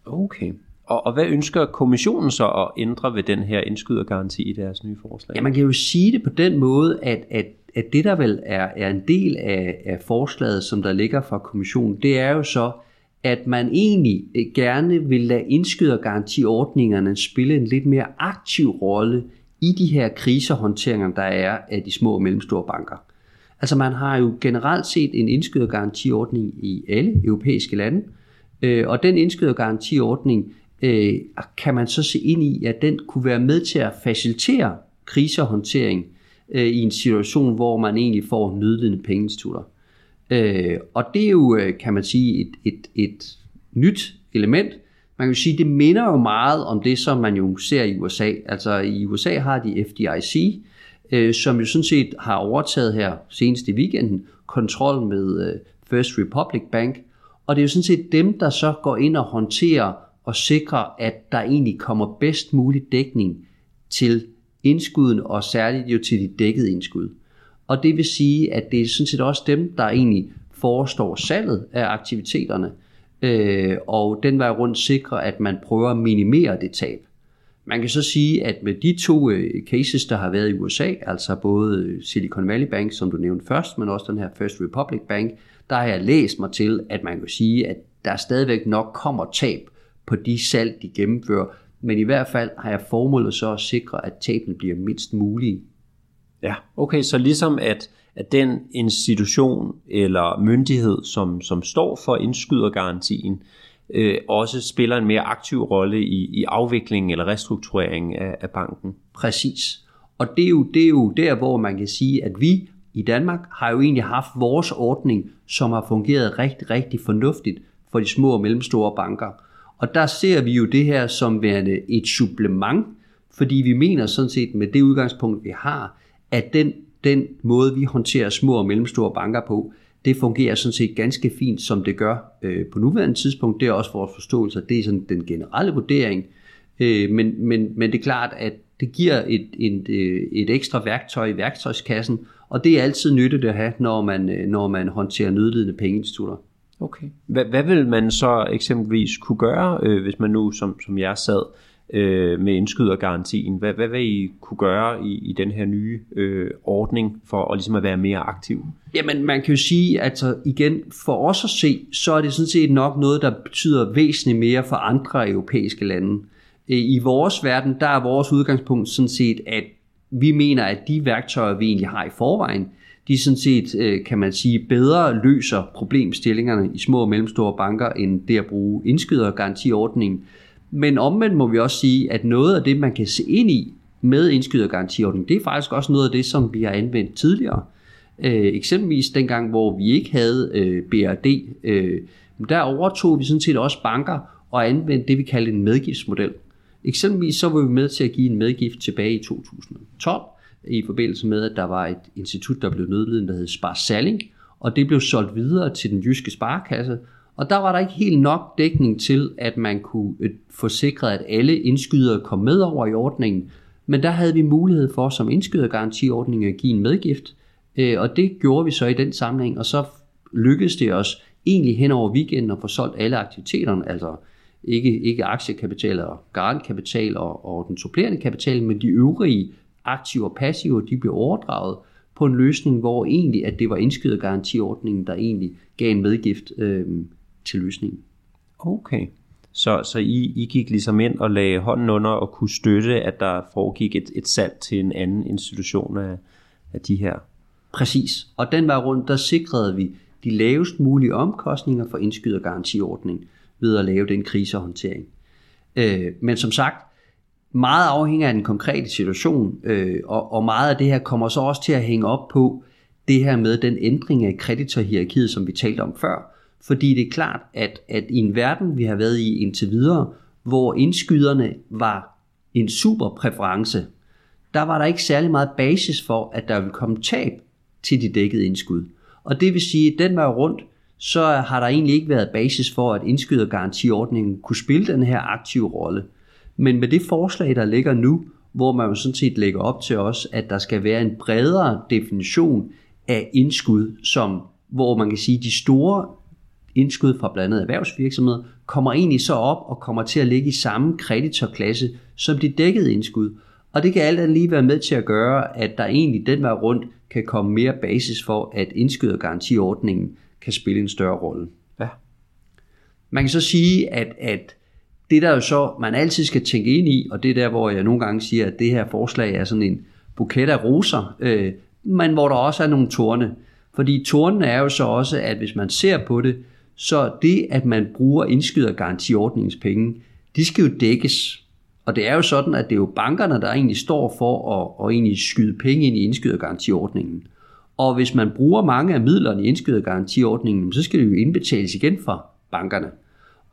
Okay. Og, og hvad ønsker kommissionen så at ændre ved den her indskydergaranti i deres nye forslag? Ja, man kan jo sige det på den måde, at, at, at det der vel er, er en del af, af forslaget, som der ligger fra kommissionen, det er jo så, at man egentlig gerne vil lade indskydergarantiordningerne spille en lidt mere aktiv rolle i de her krisehåndteringer, der er af de små og mellemstore banker. Altså man har jo generelt set en indskydergarantiordning i alle europæiske lande, øh, og den indskydergarantiordning øh, kan man så se ind i, at den kunne være med til at facilitere krisehåndtering øh, i en situation, hvor man egentlig får nødlidende pengeinstitutter. Øh, og det er jo, øh, kan man sige, et, et, et nyt element. Man kan jo sige, det minder jo meget om det, som man jo ser i USA. Altså i USA har de FDIC, øh, som jo sådan set har overtaget her senest i weekenden kontrol med øh, First Republic Bank. Og det er jo sådan set dem, der så går ind og håndterer og sikrer, at der egentlig kommer bedst mulig dækning til indskuden, og særligt jo til de dækkede indskud. Og det vil sige, at det er sådan set også dem, der egentlig forestår salget af aktiviteterne, øh, og den vej rundt sikrer, at man prøver at minimere det tab. Man kan så sige, at med de to øh, cases, der har været i USA, altså både øh, Silicon Valley Bank, som du nævnte først, men også den her First Republic Bank, der har jeg læst mig til, at man kan sige, at der stadigvæk nok kommer tab på de salg, de gennemfører, men i hvert fald har jeg formålet så at sikre, at tabene bliver mindst mulige Ja, okay, så ligesom at, at den institution eller myndighed, som, som står for indskydergarantien, øh, også spiller en mere aktiv rolle i, i afviklingen eller restruktureringen af, af banken. Præcis. Og det er, jo, det er jo der, hvor man kan sige, at vi i Danmark har jo egentlig haft vores ordning, som har fungeret rigtig, rigtig fornuftigt for de små og mellemstore banker. Og der ser vi jo det her som værende et supplement, fordi vi mener sådan set med det udgangspunkt, vi har, at den, den måde, vi håndterer små og mellemstore banker på, det fungerer sådan set ganske fint, som det gør øh, på nuværende tidspunkt. Det er også vores forståelse, det er sådan den generelle vurdering. Øh, men, men, men det er klart, at det giver et, et, øh, et ekstra værktøj i værktøjskassen, og det er altid nyttigt at have, når man, øh, når man håndterer nødlidende pengeinstitutter. Okay. Hvad, hvad vil man så eksempelvis kunne gøre, øh, hvis man nu, som, som jeg sad, øh, med indskydergarantien. Hvad, hvad vil I kunne gøre i, i den her nye øh, ordning for at, ligesom at være mere aktiv? Jamen man kan jo sige, at altså, igen for os at se, så er det sådan set nok noget, der betyder væsentligt mere for andre europæiske lande. Øh, I vores verden, der er vores udgangspunkt sådan set, at vi mener, at de værktøjer, vi egentlig har i forvejen, de sådan set, øh, kan man sige, bedre løser problemstillingerne i små og mellemstore banker, end det at bruge indskydergarantiordningen. Men omvendt må vi også sige, at noget af det, man kan se ind i med indskydergarantiordningen, det er faktisk også noget af det, som vi har anvendt tidligere. Øh, eksempelvis dengang, hvor vi ikke havde øh, BRD, øh, der overtog vi sådan set også banker og anvendte det, vi kaldte en medgiftsmodel. Eksempelvis så var vi med til at give en medgift tilbage i 2012, i forbindelse med, at der var et institut, der blev nødlidende, der hed Spar Salling, og det blev solgt videre til den jyske sparekasse, og der var der ikke helt nok dækning til, at man kunne øh, få sikret, at alle indskydere kom med over i ordningen. Men der havde vi mulighed for som indskydergarantiordning at give en medgift, øh, og det gjorde vi så i den sammenhæng, og så lykkedes det os egentlig hen over weekenden at få solgt alle aktiviteterne, altså ikke, ikke aktiekapital og garantkapital og, og den supplerende kapital, men de øvrige aktive og passive, de blev overdraget på en løsning, hvor egentlig, at det var indskydergarantiordningen, der egentlig gav en medgift øh, til løsningen. Okay. Så, så I, I gik ligesom ind og lagde hånden under og kunne støtte, at der foregik et, et salg til en anden institution af, af de her? Præcis. Og den var rundt, der sikrede vi de lavest mulige omkostninger for indskydergarantiordning ved at lave den krisehåndtering. Øh, men som sagt, meget afhænger af den konkrete situation, øh, og, og meget af det her kommer så også til at hænge op på det her med den ændring af kreditorhierarkiet, som vi talte om før, fordi det er klart, at, at i en verden, vi har været i indtil videre, hvor indskyderne var en super præference, der var der ikke særlig meget basis for, at der ville komme tab til de dækkede indskud. Og det vil sige, at den vej rundt, så har der egentlig ikke været basis for, at indskydergarantiordningen kunne spille den her aktive rolle. Men med det forslag, der ligger nu, hvor man jo sådan set lægger op til os, at der skal være en bredere definition af indskud, som, hvor man kan sige, de store indskud fra blandt andet erhvervsvirksomheder kommer egentlig så op og kommer til at ligge i samme kreditorklasse som de dækkede indskud. Og det kan alt andet lige være med til at gøre, at der egentlig den vej rundt kan komme mere basis for, at indskydergarantiordningen kan spille en større rolle. Ja. Man kan så sige, at, at det der jo så, man altid skal tænke ind i, og det er der, hvor jeg nogle gange siger, at det her forslag er sådan en buket af roser, øh, men hvor der også er nogle torne. Fordi tornene er jo så også, at hvis man ser på det, så det, at man bruger indskydergarantiordningens penge, de skal jo dækkes. Og det er jo sådan, at det er jo bankerne, der egentlig står for at, at egentlig skyde penge ind i indskydergarantiordningen. Og hvis man bruger mange af midlerne i indskydergarantiordningen, så skal det jo indbetales igen fra bankerne.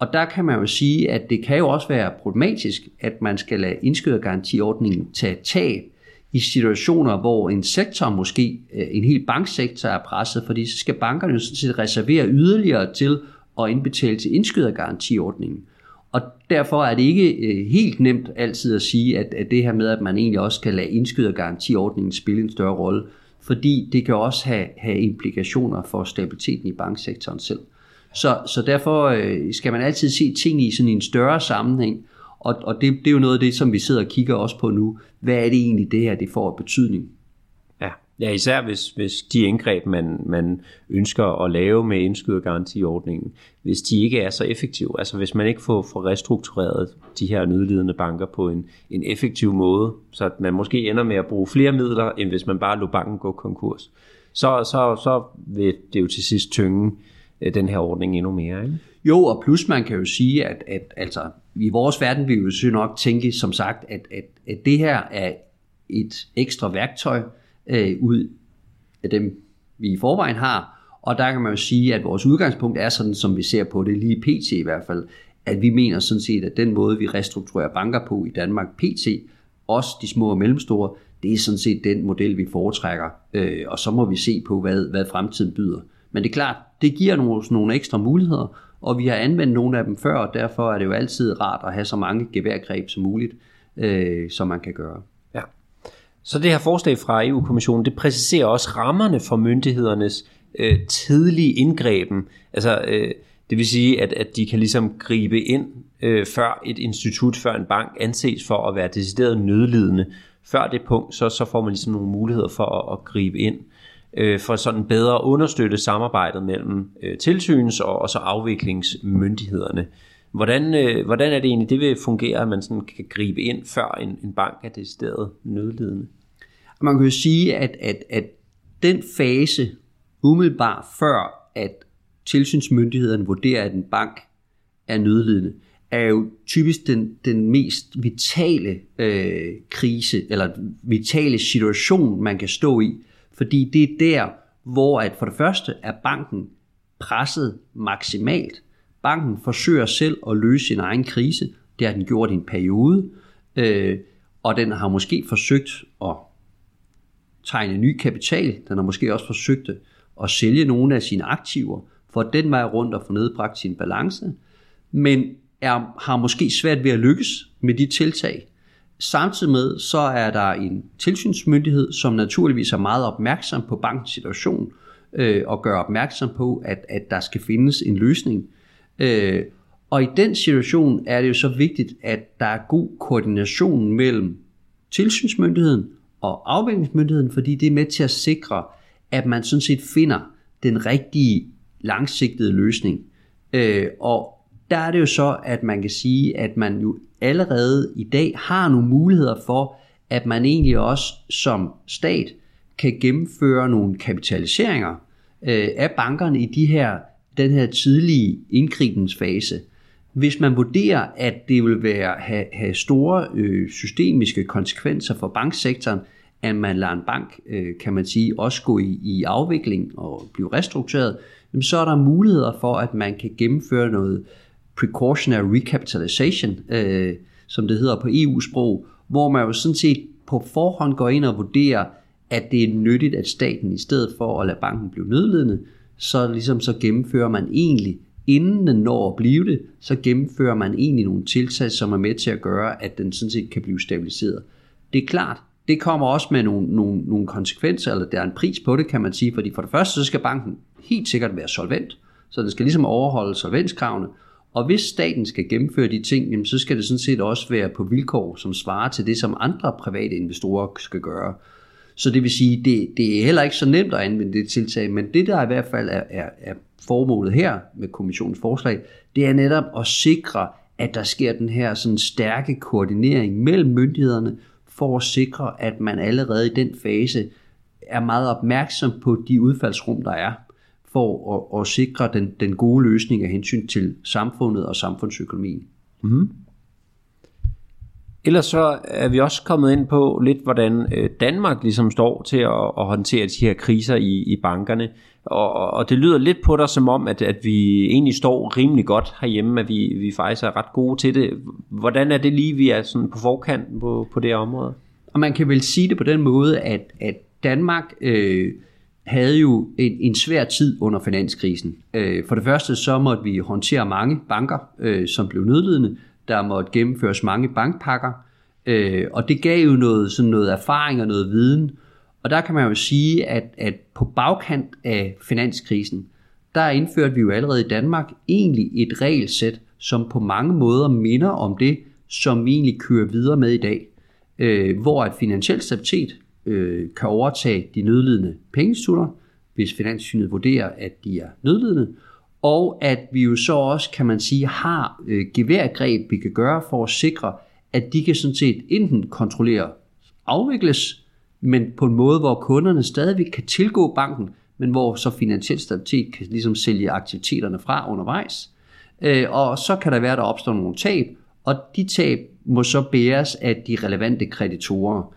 Og der kan man jo sige, at det kan jo også være problematisk, at man skal lade indskydergarantiordningen tage tab i situationer, hvor en sektor, måske øh, en hel banksektor er presset, fordi så skal bankerne jo sådan set reservere yderligere til at indbetale til indskydergarantiordningen. Og derfor er det ikke øh, helt nemt altid at sige, at, at det her med, at man egentlig også kan lade indskydergarantiordningen spille en større rolle, fordi det kan også have, have implikationer for stabiliteten i banksektoren selv. Så, så derfor øh, skal man altid se ting i sådan en større sammenhæng, og, og det, det er jo noget af det, som vi sidder og kigger også på nu. Hvad er det egentlig, det her det får af betydning? Ja, ja især hvis, hvis de indgreb, man, man ønsker at lave med indskydergarantiordningen, hvis de ikke er så effektive, altså hvis man ikke får, får restruktureret de her nødlidende banker på en, en effektiv måde, så at man måske ender med at bruge flere midler, end hvis man bare lå banken gå konkurs, så, så, så vil det jo til sidst tynge øh, Øh, den her ordning endnu mere. Ikke? Jo, og plus man kan jo sige, at, at altså, i vores verden vil vi jo nok tænke, som sagt, at, at, at det her er et ekstra værktøj øh, ud af dem, vi i forvejen har. Og der kan man jo sige, at vores udgangspunkt er sådan, som vi ser på det lige pt. i hvert fald, at vi mener sådan set, at den måde, vi restrukturerer banker på i Danmark pt., også de små og mellemstore, det er sådan set den model, vi foretrækker. Øh, og så må vi se på, hvad, hvad fremtiden byder. Men det er klart, det giver nogle, nogle ekstra muligheder, og vi har anvendt nogle af dem før, og derfor er det jo altid rart at have så mange geværgreb som muligt, øh, som man kan gøre. Ja. Så det her forslag fra EU-kommissionen, det præciserer også rammerne for myndighedernes øh, tidlige indgreben. Altså, øh, det vil sige, at, at de kan ligesom gribe ind, øh, før et institut, før en bank anses for at være decideret nødlidende. Før det punkt, så, så får man ligesom nogle muligheder for at, at gribe ind øh, for sådan bedre at understøtte samarbejdet mellem øh, tilsyns- og, og så afviklingsmyndighederne. Hvordan, øh, hvordan er det egentlig, det vil fungere, at man sådan kan gribe ind, før en, en bank er decideret nødlidende? Man kan jo sige, at, at, at den fase, umiddelbart før, at tilsynsmyndigheden vurderer, at en bank er nødlidende, er jo typisk den, den mest vitale øh, krise, eller vitale situation, man kan stå i. Fordi det er der, hvor at for det første er banken presset maksimalt. Banken forsøger selv at løse sin egen krise. Det har den gjort i en periode. Øh, og den har måske forsøgt at tegne ny kapital. Den har måske også forsøgt at sælge nogle af sine aktiver, for den vej rundt og få nedbragt sin balance. Men er, har måske svært ved at lykkes med de tiltag, Samtidig med, så er der en tilsynsmyndighed, som naturligvis er meget opmærksom på bankens situation, øh, og gør opmærksom på, at, at der skal findes en løsning. Øh, og i den situation er det jo så vigtigt, at der er god koordination mellem tilsynsmyndigheden og afviklingsmyndigheden, fordi det er med til at sikre, at man sådan set finder den rigtige langsigtede løsning. Øh, og der er det jo så, at man kan sige, at man jo allerede i dag har nogle muligheder for, at man egentlig også som stat kan gennemføre nogle kapitaliseringer øh, af bankerne i de her, den her tidlige indgribensfase. Hvis man vurderer, at det vil være, have, have store øh, systemiske konsekvenser for banksektoren, at man lader en bank, øh, kan man sige, også gå i, i afvikling og blive restruktureret, så er der muligheder for, at man kan gennemføre noget øh, precautionary recapitalization, øh, som det hedder på EU-sprog, hvor man jo sådan set på forhånd går ind og vurderer, at det er nyttigt, at staten i stedet for at lade banken blive nødledende, så ligesom så gennemfører man egentlig, inden den når at blive det, så gennemfører man egentlig nogle tiltag, som er med til at gøre, at den sådan set kan blive stabiliseret. Det er klart, det kommer også med nogle, nogle, nogle konsekvenser, eller der er en pris på det, kan man sige, fordi for det første, så skal banken helt sikkert være solvent, så den skal ligesom overholde solvenskravene, og hvis staten skal gennemføre de ting, jamen, så skal det sådan set også være på vilkår, som svarer til det, som andre private investorer skal gøre. Så det vil sige, det, det er heller ikke så nemt at anvende det tiltag, men det der i hvert fald er, er, er formålet her med kommissionens forslag, det er netop at sikre, at der sker den her sådan stærke koordinering mellem myndighederne, for at sikre, at man allerede i den fase er meget opmærksom på de udfaldsrum, der er, for at, at sikre den, den gode løsning af hensyn til samfundet og samfundsøkonomien. Mm. Ellers så er vi også kommet ind på lidt, hvordan øh, Danmark ligesom står til at, at håndtere de her kriser i, i bankerne. Og, og det lyder lidt på dig som om, at, at vi egentlig står rimelig godt herhjemme, at vi, vi faktisk er ret gode til det. Hvordan er det lige, vi er sådan på forkant på, på det område? Og man kan vel sige det på den måde, at, at Danmark øh, havde jo en, en svær tid under finanskrisen. Øh, for det første så måtte vi håndtere mange banker, øh, som blev nødlidende. Der måtte gennemføres mange bankpakker, øh, og det gav jo noget, sådan noget erfaring og noget viden. Og der kan man jo sige, at, at på bagkant af finanskrisen, der indførte vi jo allerede i Danmark egentlig et regelsæt, som på mange måder minder om det, som vi egentlig kører videre med i dag. Øh, hvor at finansiel stabilitet øh, kan overtage de nødlidende pengeinstitutter, hvis finanssynet vurderer, at de er nødlidende, og at vi jo så også, kan man sige, har øh, geværgreb, vi kan gøre for at sikre, at de kan sådan set enten kontrollere afvikles, men på en måde, hvor kunderne stadigvæk kan tilgå banken, men hvor så finansiel stabilitet kan ligesom sælge aktiviteterne fra undervejs. Øh, og så kan der være, der opstår nogle tab, og de tab må så bæres af de relevante kreditorer.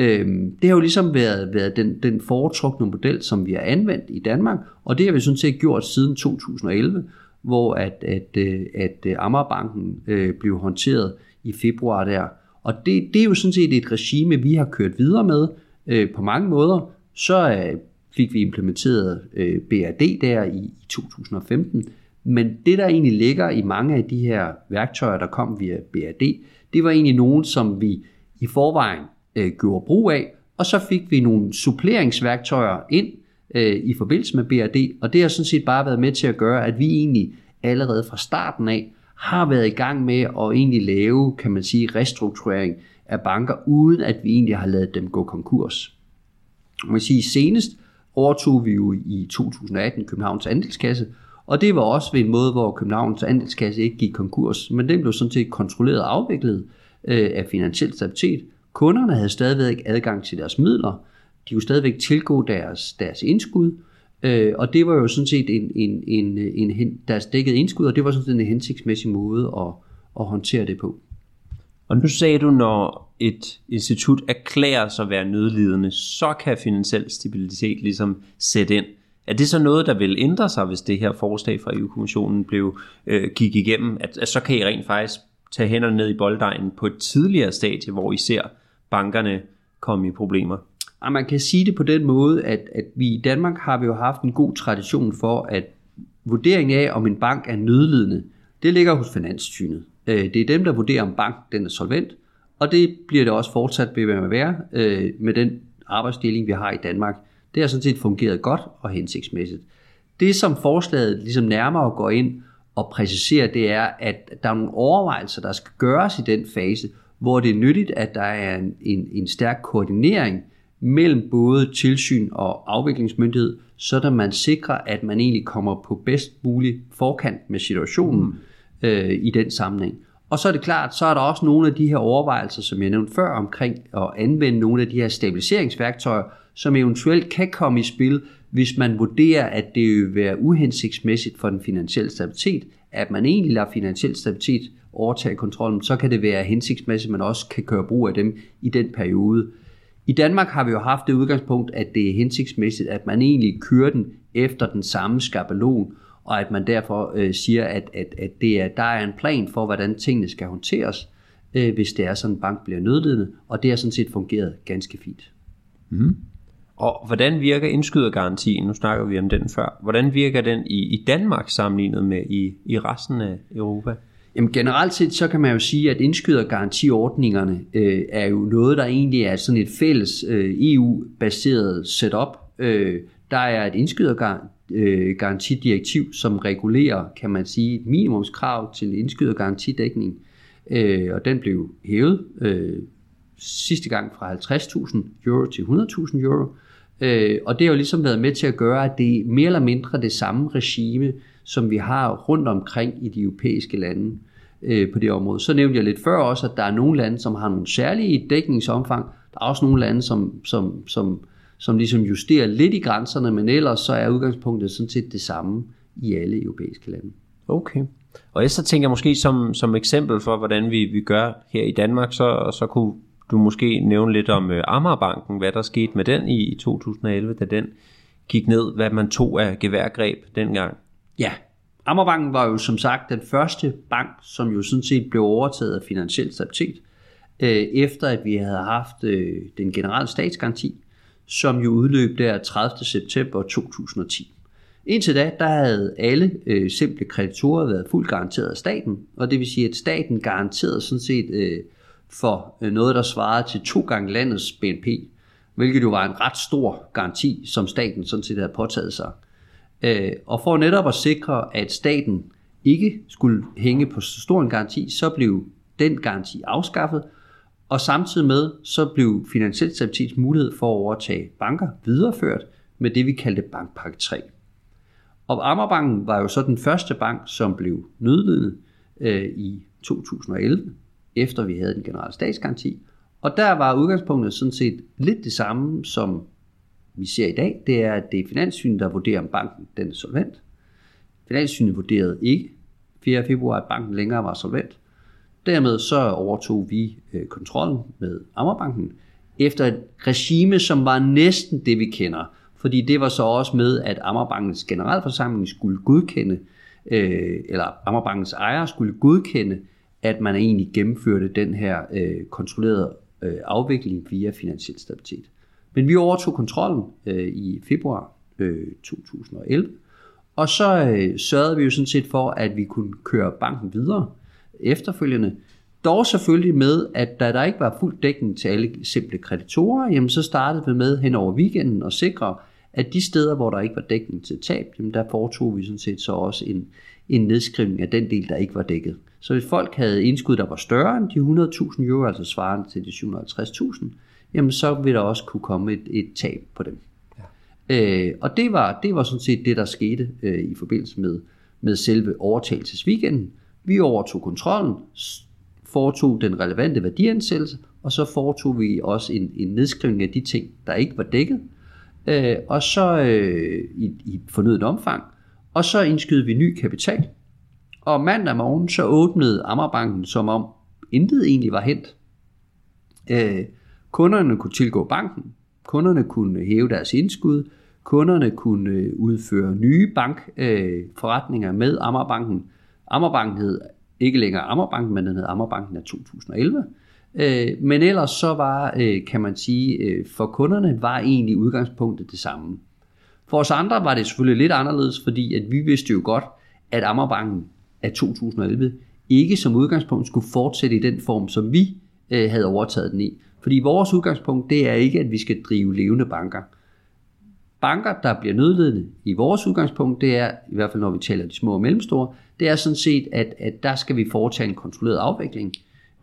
Øhm, det har jo ligesom været, været den, den foretrukne model, som vi har anvendt i Danmark, og det har vi sådan set gjort siden 2011, hvor at, at, øh, at, at Amagerbanken øh, blev håndteret i februar der. Og det, det er jo sådan set et regime, vi har kørt videre med øh, på mange måder. Så øh, fik vi implementeret øh, BRD der i, i 2015, men det der egentlig ligger i mange af de her værktøjer, der kom via BRD, det var egentlig nogen, som vi i forvejen øh, gjorde brug af, og så fik vi nogle suppleringsværktøjer ind øh, i forbindelse med BRD, og det har sådan set bare været med til at gøre, at vi egentlig allerede fra starten af har været i gang med at egentlig lave, kan man sige, restrukturering af banker, uden at vi egentlig har lavet dem gå konkurs. Man kan sige, senest overtog vi jo i 2018 Københavns Andelskasse, og det var også ved en måde, hvor Københavns Andelskasse ikke gik konkurs, men den blev sådan set kontrolleret og afviklet øh, af finansiel stabilitet, Kunderne havde stadigvæk adgang til deres midler, de kunne stadigvæk tilgå deres, deres indskud, øh, og det var jo sådan set en, en, en, en, deres dækket indskud, og det var sådan set en hensigtsmæssig måde at, at håndtere det på. Og nu sagde du, når et institut erklærer sig at være nødlidende, så kan finansiel stabilitet ligesom sætte ind. Er det så noget, der vil ændre sig, hvis det her forslag fra EU-kommissionen blev øh, gik igennem? At, at så kan I rent faktisk tage hænderne ned i bolddejen på et tidligere stadie, hvor I ser bankerne komme i problemer? Og man kan sige det på den måde, at, at vi i Danmark har vi jo haft en god tradition for, at vurderingen af, om en bank er nødlidende, det ligger hos Finanssynet. Øh, det er dem, der vurderer, om banken den er solvent, og det bliver det også fortsat ved at være øh, med den arbejdsdeling, vi har i Danmark. Det har sådan set fungeret godt og hensigtsmæssigt. Det, som forslaget ligesom nærmere går ind og præciserer, det er, at der er nogle overvejelser, der skal gøres i den fase, hvor det er nyttigt, at der er en, en, en stærk koordinering mellem både tilsyn og afviklingsmyndighed, så man sikrer, at man egentlig kommer på bedst mulig forkant med situationen mm. øh, i den sammenhæng. Og så er det klart, så er der også nogle af de her overvejelser, som jeg nævnte før, omkring at anvende nogle af de her stabiliseringsværktøjer, som eventuelt kan komme i spil, hvis man vurderer, at det vil være uhensigtsmæssigt for den finansielle stabilitet, at man egentlig lader finansiel stabilitet overtage kontrollen, så kan det være hensigtsmæssigt, at man også kan køre brug af dem i den periode. I Danmark har vi jo haft det udgangspunkt, at det er hensigtsmæssigt, at man egentlig kører den efter den samme skabelon, og at man derfor øh, siger, at, at, at det er, der er en plan for, hvordan tingene skal håndteres, øh, hvis det er sådan, en bank bliver nødlidende, og det har sådan set fungeret ganske fint. Mm. Og hvordan virker indskydergarantien? Nu snakker vi om den før. Hvordan virker den i, i Danmark sammenlignet med i, i resten af Europa? Jamen generelt set, så kan man jo sige, at indskydergarantiordningerne øh, er jo noget, der egentlig er sådan et fælles øh, EU-baseret setup. Øh, der er et indskydergarantidirektiv, øh, som regulerer, kan man sige, et minimumskrav til indskydergarantidækning. Øh, og den blev hævet øh, sidste gang fra 50.000 euro til 100.000 euro. Øh, og det har jo ligesom været med til at gøre, at det er mere eller mindre det samme regime, som vi har rundt omkring i de europæiske lande øh, på det område. Så nævnte jeg lidt før også, at der er nogle lande, som har nogle særlige dækningsomfang. Der er også nogle lande, som, som, som, som ligesom justerer lidt i grænserne, men ellers så er udgangspunktet sådan set det samme i alle europæiske lande. Okay. Og så tænker jeg måske som, som eksempel for, hvordan vi, vi gør her i Danmark, så, så kunne du måske nævne lidt om øh, Amagerbanken, hvad der skete med den i, i 2011, da den gik ned, hvad man tog af geværgreb dengang. Ja, Amagerbanken var jo som sagt den første bank, som jo sådan set blev overtaget af finansiel stabilitet, øh, efter at vi havde haft øh, den generelle statsgaranti, som jo udløb der 30. september 2010. Indtil da, der havde alle øh, simple kreditorer været fuldt garanteret af staten, og det vil sige, at staten garanterede sådan set øh, for øh, noget, der svarede til to gange landets BNP, hvilket jo var en ret stor garanti, som staten sådan set havde påtaget sig. Øh, og for netop at sikre, at staten ikke skulle hænge på så stor en garanti, så blev den garanti afskaffet, og samtidig med, så blev finansiel stabilitets mulighed for at overtage banker videreført med det, vi kaldte bankpakke 3. Og Ammerbanken var jo så den første bank, som blev nødlidende øh, i 2011, efter vi havde den generelle statsgaranti. Og der var udgangspunktet sådan set lidt det samme, som vi ser i dag. Det er, at det er finanssynet, der vurderer, om banken den er solvent. Finanssynet vurderede ikke 4. februar, at banken længere var solvent. Dermed så overtog vi øh, kontrollen med Ammerbanken efter et regime, som var næsten det, vi kender. Fordi det var så også med, at Ammerbankens generalforsamling skulle godkende, øh, eller Ammerbankens ejere skulle godkende, at man egentlig gennemførte den her øh, kontrollerede øh, afvikling via finansiel stabilitet. Men vi overtog kontrollen øh, i februar øh, 2011, og så øh, sørgede vi jo sådan set for, at vi kunne køre banken videre efterfølgende. Dog selvfølgelig med, at da der ikke var fuld dækning til alle simple kreditorer, jamen så startede vi med hen over weekenden og sikre, at de steder, hvor der ikke var dækning til tab, jamen der foretog vi sådan set så også en, en nedskrivning af den del, der ikke var dækket. Så hvis folk havde indskud, der var større end de 100.000 euro, altså svarende til de 750.000, jamen så vil der også kunne komme et, et tab på dem. Ja. Øh, og det var, det var sådan set det, der skete øh, i forbindelse med, med selve overtagelsesweekenden. Vi overtog kontrollen, foretog den relevante værdiansættelse, og så foretog vi også en, en nedskrivning af de ting, der ikke var dækket, øh, og så øh, i, i fornødet omfang, og så indskydede vi ny kapital. Og mandag morgen så åbnede Ammerbanken, som om intet egentlig var hent. Øh, kunderne kunne tilgå banken, kunderne kunne hæve deres indskud, kunderne kunne udføre nye bankforretninger øh, med Ammerbanken. Ammerbanken hed ikke længere Ammerbanken, men den hed Ammerbanken af 2011. Øh, men ellers så var, øh, kan man sige, øh, for kunderne var egentlig udgangspunktet det samme. For os andre var det selvfølgelig lidt anderledes, fordi at vi vidste jo godt, at Ammerbanken af 2011 ikke som udgangspunkt skulle fortsætte i den form, som vi øh, havde overtaget den i. Fordi vores udgangspunkt, det er ikke, at vi skal drive levende banker. Banker, der bliver nødledende i vores udgangspunkt, det er, i hvert fald når vi taler de små og mellemstore, det er sådan set, at, at der skal vi foretage en kontrolleret afvikling.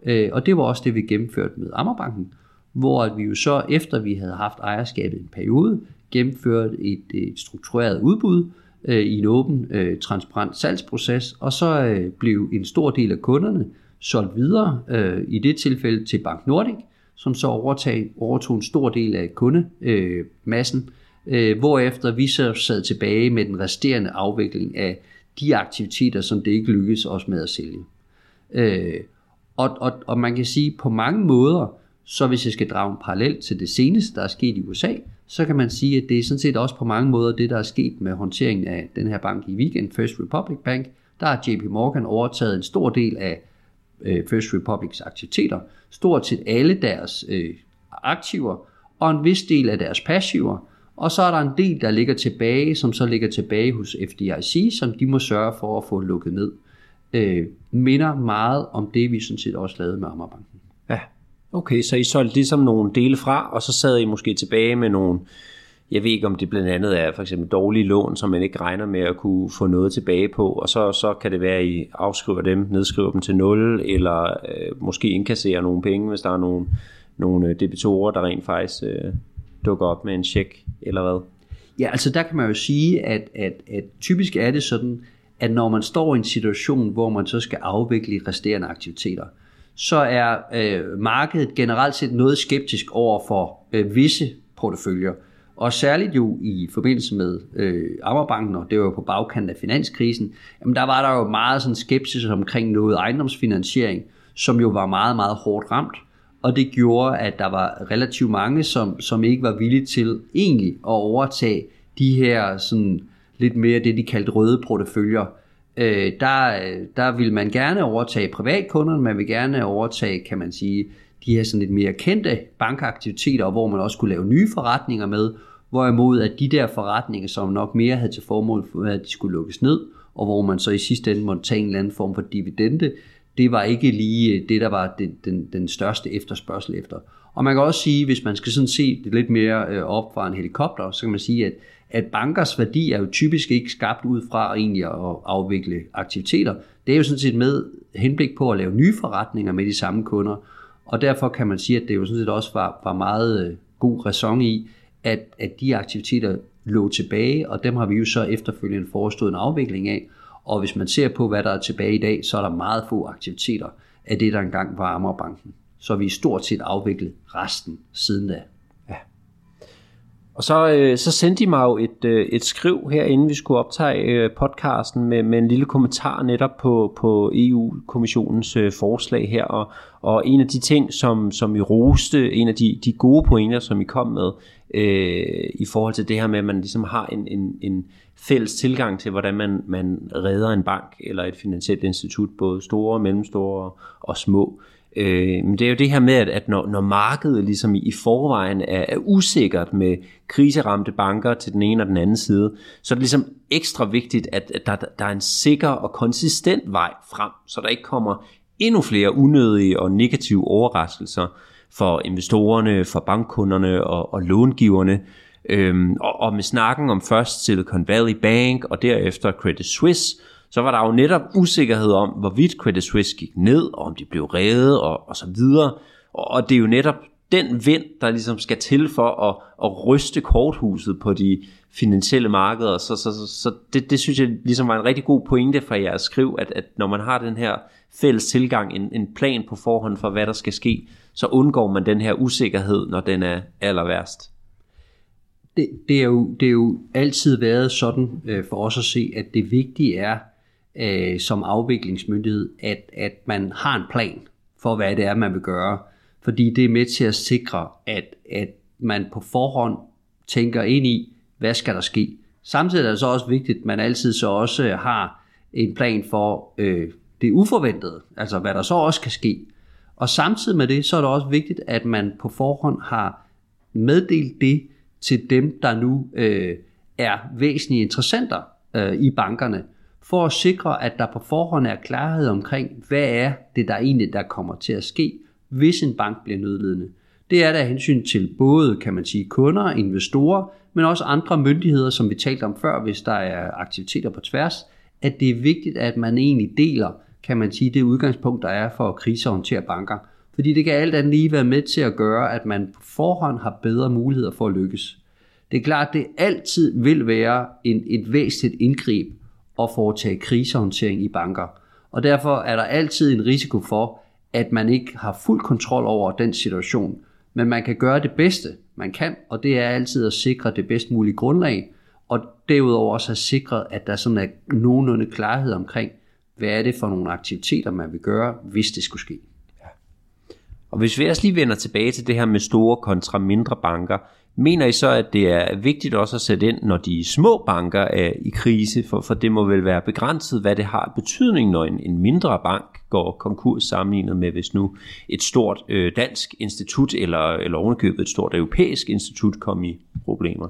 Øh, og det var også det, vi gennemførte med Ammerbanken, hvor vi jo så, efter vi havde haft ejerskabet en periode, gennemførte et, et struktureret udbud øh, i en åben, øh, transparent salgsproces, og så øh, blev en stor del af kunderne solgt videre, øh, i det tilfælde til Bank Nordic, som så overtog, overtog en stor del af kundemassen, øh, øh, hvorefter vi så sad tilbage med den resterende afvikling af de aktiviteter, som det ikke lykkedes os med at sælge. Øh, og, og, og man kan sige, på mange måder, så hvis jeg skal drage en parallel til det seneste, der er sket i USA, så kan man sige, at det er sådan set også på mange måder det, der er sket med håndteringen af den her bank i weekend, First Republic Bank. Der har JP Morgan overtaget en stor del af øh, First Republics aktiviteter, stort set alle deres øh, aktiver, og en vis del af deres passiver, og så er der en del, der ligger tilbage, som så ligger tilbage hos FDIC, som de må sørge for at få lukket ned. Øh, minder meget om det, vi sådan set også lavede med Ammerbanken. Okay, så I solgte ligesom nogle dele fra, og så sad I måske tilbage med nogle, jeg ved ikke om det blandt andet er for eksempel dårlige lån, som man ikke regner med at kunne få noget tilbage på, og så, så kan det være, at I afskriver dem, nedskriver dem til 0, eller øh, måske indkasserer nogle penge, hvis der er nogle, nogle øh, debitorer, der rent faktisk øh, dukker op med en check, eller hvad? Ja, altså der kan man jo sige, at, at, at typisk er det sådan, at når man står i en situation, hvor man så skal afvikle resterende aktiviteter, så er øh, markedet generelt set noget skeptisk over for øh, visse porteføljer. Og særligt jo i forbindelse med øh, Ammerbanken, og det var jo på bagkanten af finanskrisen, jamen der var der jo meget sådan skepsis omkring noget ejendomsfinansiering, som jo var meget, meget hårdt ramt. Og det gjorde, at der var relativt mange, som, som ikke var villige til egentlig at overtage de her sådan lidt mere det, de kaldte røde porteføljer. Øh, der, der vil man gerne overtage privatkunderne, man vil gerne overtage, kan man sige, de her sådan lidt mere kendte bankaktiviteter, hvor man også kunne lave nye forretninger med, hvorimod at de der forretninger, som nok mere havde til formål, for, at de skulle lukkes ned, og hvor man så i sidste ende måtte tage en eller anden form for dividende, det var ikke lige øh, det, der var den, den, den største efterspørgsel efter. Og man kan også sige, hvis man skal sådan se det lidt mere øh, op fra en helikopter, så kan man sige, at, at bankers værdi er jo typisk ikke skabt ud fra egentlig at afvikle aktiviteter. Det er jo sådan set med henblik på at lave nye forretninger med de samme kunder. Og derfor kan man sige, at det jo sådan set også var, var meget øh, god ræson i, at, at de aktiviteter lå tilbage, og dem har vi jo så efterfølgende forestået en afvikling af. Og hvis man ser på, hvad der er tilbage i dag, så er der meget få aktiviteter af det, der engang var Amagerbanken. Så er stort set afviklet resten siden da. Og så, øh, så sendte de mig jo et, øh, et skriv her, inden vi skulle optage øh, podcasten, med, med en lille kommentar netop på, på EU-kommissionens øh, forslag her. Og, og en af de ting, som, som I roste, en af de, de gode pointer, som I kom med, øh, i forhold til det her med, at man ligesom har en, en, en fælles tilgang til, hvordan man, man redder en bank eller et finansielt institut, både store, mellemstore og små. Øh, Øh, men det er jo det her med, at, at når, når markedet ligesom i, i forvejen er, er usikkert med kriseramte banker til den ene og den anden side, så er det ligesom ekstra vigtigt, at, at der, der er en sikker og konsistent vej frem, så der ikke kommer endnu flere unødige og negative overraskelser for investorerne, for bankkunderne og, og långiverne. Øhm, og, og med snakken om først Silicon Valley Bank og derefter Credit Suisse, så var der jo netop usikkerhed om, hvorvidt Credit Suisse gik ned, og om de blev reddet og, og så videre. Og, og det er jo netop den vind, der ligesom skal til for at, at ryste korthuset på de finansielle markeder. Så, så, så, så det, det synes jeg ligesom var en rigtig god pointe fra jeres skriv, at, at når man har den her fælles tilgang, en, en plan på forhånd for, hvad der skal ske, så undgår man den her usikkerhed, når den er aller værst. Det, det, er, jo, det er jo altid været sådan øh, for os at se, at det vigtige er øh, som afviklingsmyndighed, at, at man har en plan for, hvad det er, man vil gøre. Fordi det er med til at sikre, at, at man på forhånd tænker ind i, hvad skal der ske. Samtidig er det så også vigtigt, at man altid så også har en plan for øh, det uforventede, altså hvad der så også kan ske. Og samtidig med det, så er det også vigtigt, at man på forhånd har meddelt det til dem, der nu øh, er væsentlige interessenter øh, i bankerne, for at sikre, at der på forhånd er klarhed omkring, hvad er det, der egentlig der kommer til at ske, hvis en bank bliver nødlidende. Det er der hensyn til både, kan man sige, kunder, investorer, men også andre myndigheder, som vi talte om før, hvis der er aktiviteter på tværs, at det er vigtigt, at man egentlig deler kan man sige, det udgangspunkt, der er for at krisehåndtere banker. Fordi det kan alt andet lige være med til at gøre, at man på forhånd har bedre muligheder for at lykkes. Det er klart, at det altid vil være en, et væsentligt indgreb at foretage krisehåndtering i banker. Og derfor er der altid en risiko for, at man ikke har fuld kontrol over den situation. Men man kan gøre det bedste, man kan, og det er altid at sikre det bedst mulige grundlag, og derudover også at sikre, at der sådan er nogenlunde klarhed omkring, hvad er det for nogle aktiviteter, man vil gøre, hvis det skulle ske. Ja. Og hvis vi også lige vender tilbage til det her med store kontra mindre banker, Mener I så, at det er vigtigt også at sætte ind, når de små banker er i krise, for, for det må vel være begrænset, hvad det har betydning, når en, en mindre bank går konkurs sammenlignet med, hvis nu et stort øh, dansk institut eller, eller ovenikøbet et stort europæisk institut kom i problemer?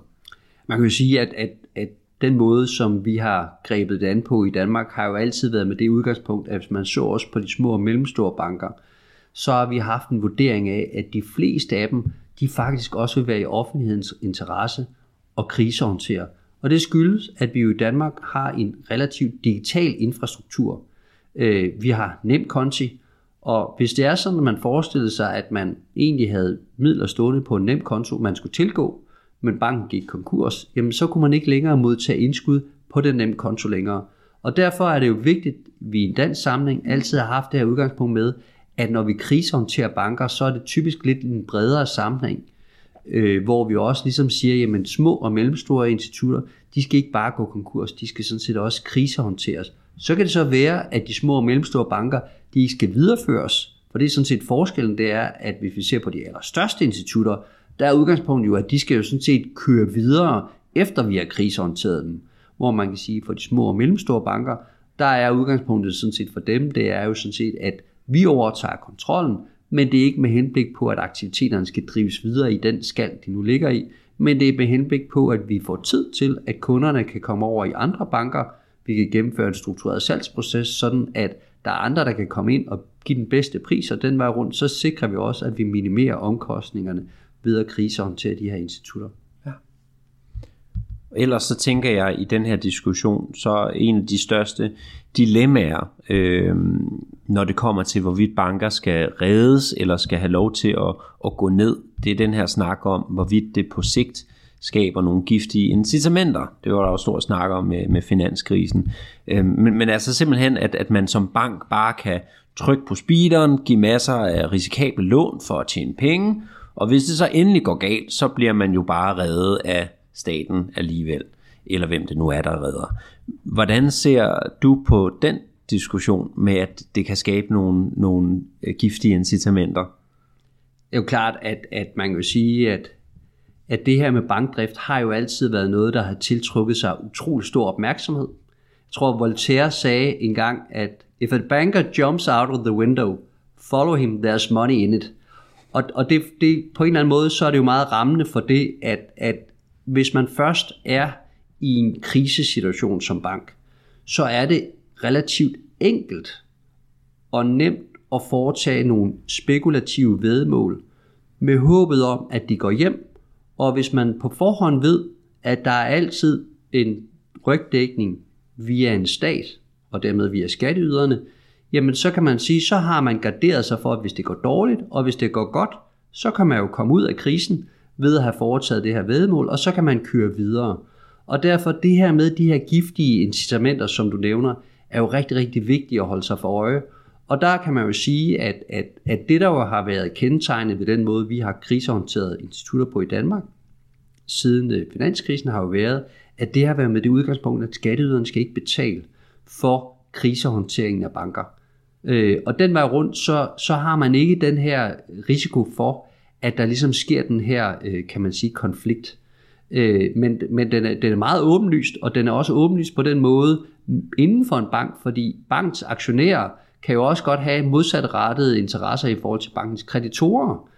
Man kan jo sige, at, at, at den måde, som vi har grebet det an på i Danmark, har jo altid været med det udgangspunkt, at hvis man så også på de små og mellemstore banker, så har vi haft en vurdering af, at de fleste af dem, de faktisk også vil være i offentlighedens interesse og krisehåndtere. Og det skyldes, at vi jo i Danmark har en relativt digital infrastruktur. Øh, vi har nem konti, og hvis det er sådan, at man forestillede sig, at man egentlig havde midler stående på en nem konto, man skulle tilgå, men banken gik konkurs, jamen så kunne man ikke længere modtage indskud på den nem konto længere. Og derfor er det jo vigtigt, at vi i en dansk samling altid har haft det her udgangspunkt med, at når vi krisehåndterer banker, så er det typisk lidt en bredere sammenhæng, øh, hvor vi også ligesom siger, jamen små og mellemstore institutter, de skal ikke bare gå konkurs, de skal sådan set også krisehåndteres. Så kan det så være, at de små og mellemstore banker, de skal videreføres, for det er sådan set forskellen, det er, at hvis vi ser på de allerstørste institutter, der er udgangspunktet jo, at de skal jo sådan set køre videre, efter vi har krisehåndteret dem. Hvor man kan sige, for de små og mellemstore banker, der er udgangspunktet sådan set for dem, det er jo sådan set, at vi overtager kontrollen, men det er ikke med henblik på, at aktiviteterne skal drives videre i den skal, de nu ligger i, men det er med henblik på, at vi får tid til, at kunderne kan komme over i andre banker, vi kan gennemføre en struktureret salgsproces, sådan at der er andre, der kan komme ind og give den bedste pris, og den vej rundt, så sikrer vi også, at vi minimerer omkostningerne ved at krisehåndtere de her institutter. Ja. Ellers så tænker jeg i den her diskussion, så en af de største dilemmaer, øh, når det kommer til, hvorvidt banker skal reddes eller skal have lov til at, at gå ned, det er den her snak om, hvorvidt det på sigt skaber nogle giftige incitamenter. Det var der jo stor snak om med, med finanskrisen. Øh, men, men altså simpelthen, at, at man som bank bare kan trykke på speederen, give masser af risikable lån for at tjene penge, og hvis det så endelig går galt, så bliver man jo bare reddet af staten alligevel, eller hvem det nu er, der redder. Hvordan ser du på den diskussion med, at det kan skabe nogle, nogle øh, giftige incitamenter? Det er jo klart, at, at man kan sige, at, at det her med bankdrift har jo altid været noget, der har tiltrukket sig utrolig stor opmærksomhed. Jeg tror, Voltaire sagde engang, at if a banker jumps out of the window, follow him, there's money in it. Og, og det, det, på en eller anden måde, så er det jo meget rammende for det, at, at hvis man først er i en krisesituation som bank, så er det relativt enkelt og nemt at foretage nogle spekulative vedmål med håbet om, at de går hjem, og hvis man på forhånd ved, at der er altid en rygdækning via en stat, og dermed via skatteyderne, jamen så kan man sige, så har man garderet sig for, at hvis det går dårligt, og hvis det går godt, så kan man jo komme ud af krisen ved at have foretaget det her vedmål, og så kan man køre videre. Og derfor det her med de her giftige incitamenter, som du nævner, er jo rigtig, rigtig vigtigt at holde sig for øje. Og der kan man jo sige, at, at, at det der jo har været kendetegnet ved den måde, vi har krisehåndteret institutter på i Danmark, siden øh, finanskrisen har jo været, at det har været med det udgangspunkt, at skatteyderne skal ikke betale for krisehåndteringen af banker. Øh, og den vej rundt, så, så har man ikke den her risiko for, at der ligesom sker den her, øh, kan man sige, konflikt. Øh, men men den, er, den er meget åbenlyst, og den er også åbenlyst på den måde inden for en bank, fordi bankens aktionærer kan jo også godt have modsatrettede interesser i forhold til bankens kreditorer.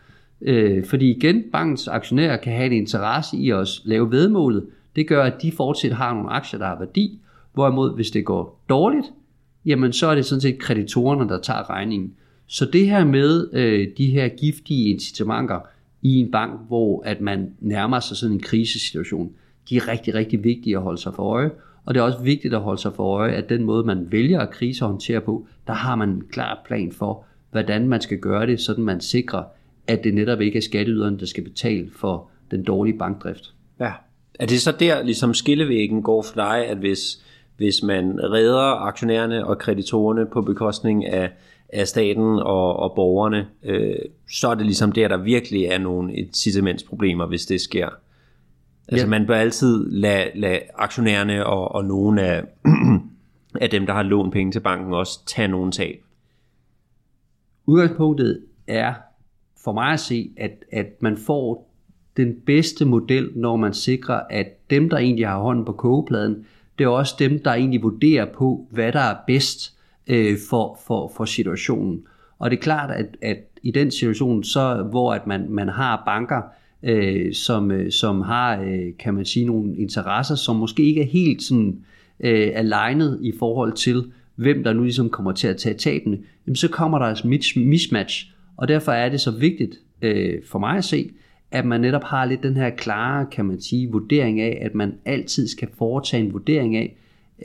Øh, fordi igen, bankens aktionærer kan have en interesse i at lave vedmålet. Det gør, at de fortsat har nogle aktier, der har værdi. Hvorimod, hvis det går dårligt, jamen så er det sådan set kreditorerne, der tager regningen. Så det her med øh, de her giftige incitamenter i en bank, hvor at man nærmer sig sådan en krisesituation, de er rigtig, rigtig vigtige at holde sig for øje. Og det er også vigtigt at holde sig for øje, at den måde, man vælger at krisehåndtere på, der har man en klar plan for, hvordan man skal gøre det, sådan man sikrer, at det netop ikke er skatteyderne, der skal betale for den dårlige bankdrift. Ja. Er det så der, ligesom skillevæggen går for dig, at hvis, hvis man redder aktionærerne og kreditorerne på bekostning af, af staten og, og borgerne, øh, så er det ligesom der, der virkelig er nogle incitamentsproblemer, hvis det sker. Altså ja. man bør altid lade, lade aktionærerne og, og nogle af, [clears throat] af dem, der har lånt penge til banken, også tage nogle tab. Udgangspunktet er for mig at se, at, at man får den bedste model, når man sikrer, at dem, der egentlig har hånden på kogepladen, det er også dem, der egentlig vurderer på, hvad der er bedst øh, for, for, for situationen. Og det er klart, at, at i den situation, så hvor at man, man har banker, øh, som, øh, som har, øh, kan man sige, nogle interesser, som måske ikke er helt sådan øh, alignet i forhold til, hvem der nu ligesom kommer til at tage tabene, jamen så kommer der altså mismatch. Og derfor er det så vigtigt øh, for mig at se, at man netop har lidt den her klare, kan man sige, vurdering af, at man altid skal foretage en vurdering af,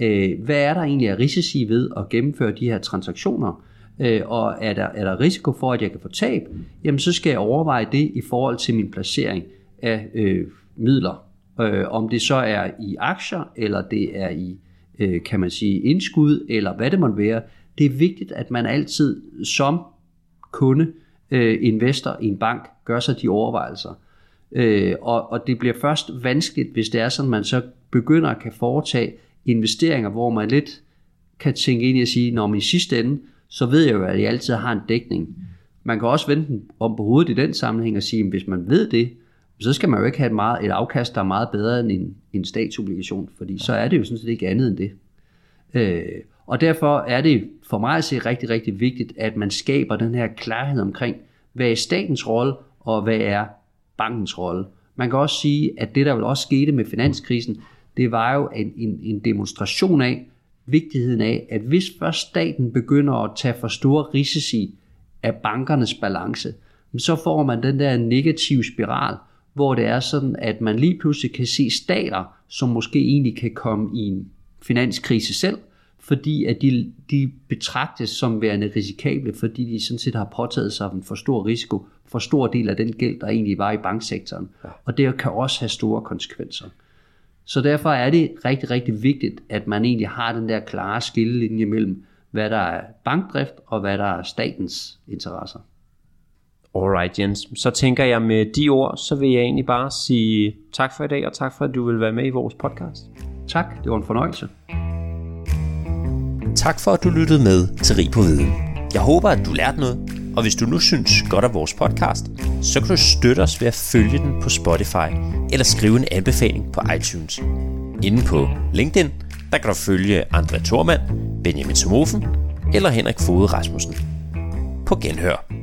øh, hvad er der egentlig af risici ved at gennemføre de her transaktioner, øh, og er der, er der risiko for, at jeg kan få tab, jamen så skal jeg overveje det i forhold til min placering af øh, midler. Øh, om det så er i aktier, eller det er i, øh, kan man sige, indskud, eller hvad det måtte være. Det er vigtigt, at man altid som kunde, øh, investor i en bank, gør sig de overvejelser. Øh, og, og det bliver først vanskeligt, hvis det er sådan, man så begynder at kan foretage investeringer, hvor man lidt kan tænke ind i at sige, når man i sidste ende, så ved jeg jo, at jeg altid har en dækning. Man kan også vende den om på hovedet i den sammenhæng og sige, at hvis man ved det, så skal man jo ikke have et, meget, et afkast, der er meget bedre end en, en statsobligation, fordi så er det jo sådan set ikke andet end det. Øh, og derfor er det for mig at se rigtig, rigtig vigtigt, at man skaber den her klarhed omkring, hvad er statens rolle, og hvad er bankens rolle. Man kan også sige, at det der vel også skete med finanskrisen, det var jo en, en, en demonstration af vigtigheden af, at hvis først staten begynder at tage for store risici af bankernes balance, så får man den der negative spiral, hvor det er sådan, at man lige pludselig kan se stater, som måske egentlig kan komme i en finanskrise selv, fordi at de, de betragtes som værende risikable, fordi de sådan set har påtaget sig en for stor risiko, for stor del af den gæld, der egentlig var i banksektoren. Ja. Og det kan også have store konsekvenser. Så derfor er det rigtig, rigtig vigtigt, at man egentlig har den der klare skillelinje mellem, hvad der er bankdrift og hvad der er statens interesser. Alright Jens, så tænker jeg med de ord, så vil jeg egentlig bare sige tak for i dag, og tak for at du vil være med i vores podcast. Tak, det var en fornøjelse. Tak for at du lyttede med til Rig på Viden. Jeg håber at du lærte noget, og hvis du nu synes godt af vores podcast, så kan du støtte os ved at følge den på Spotify eller skrive en anbefaling på iTunes. Inde på LinkedIn, der kan du følge André Thormand, Benjamin Somofen eller Henrik Fode Rasmussen. På genhør.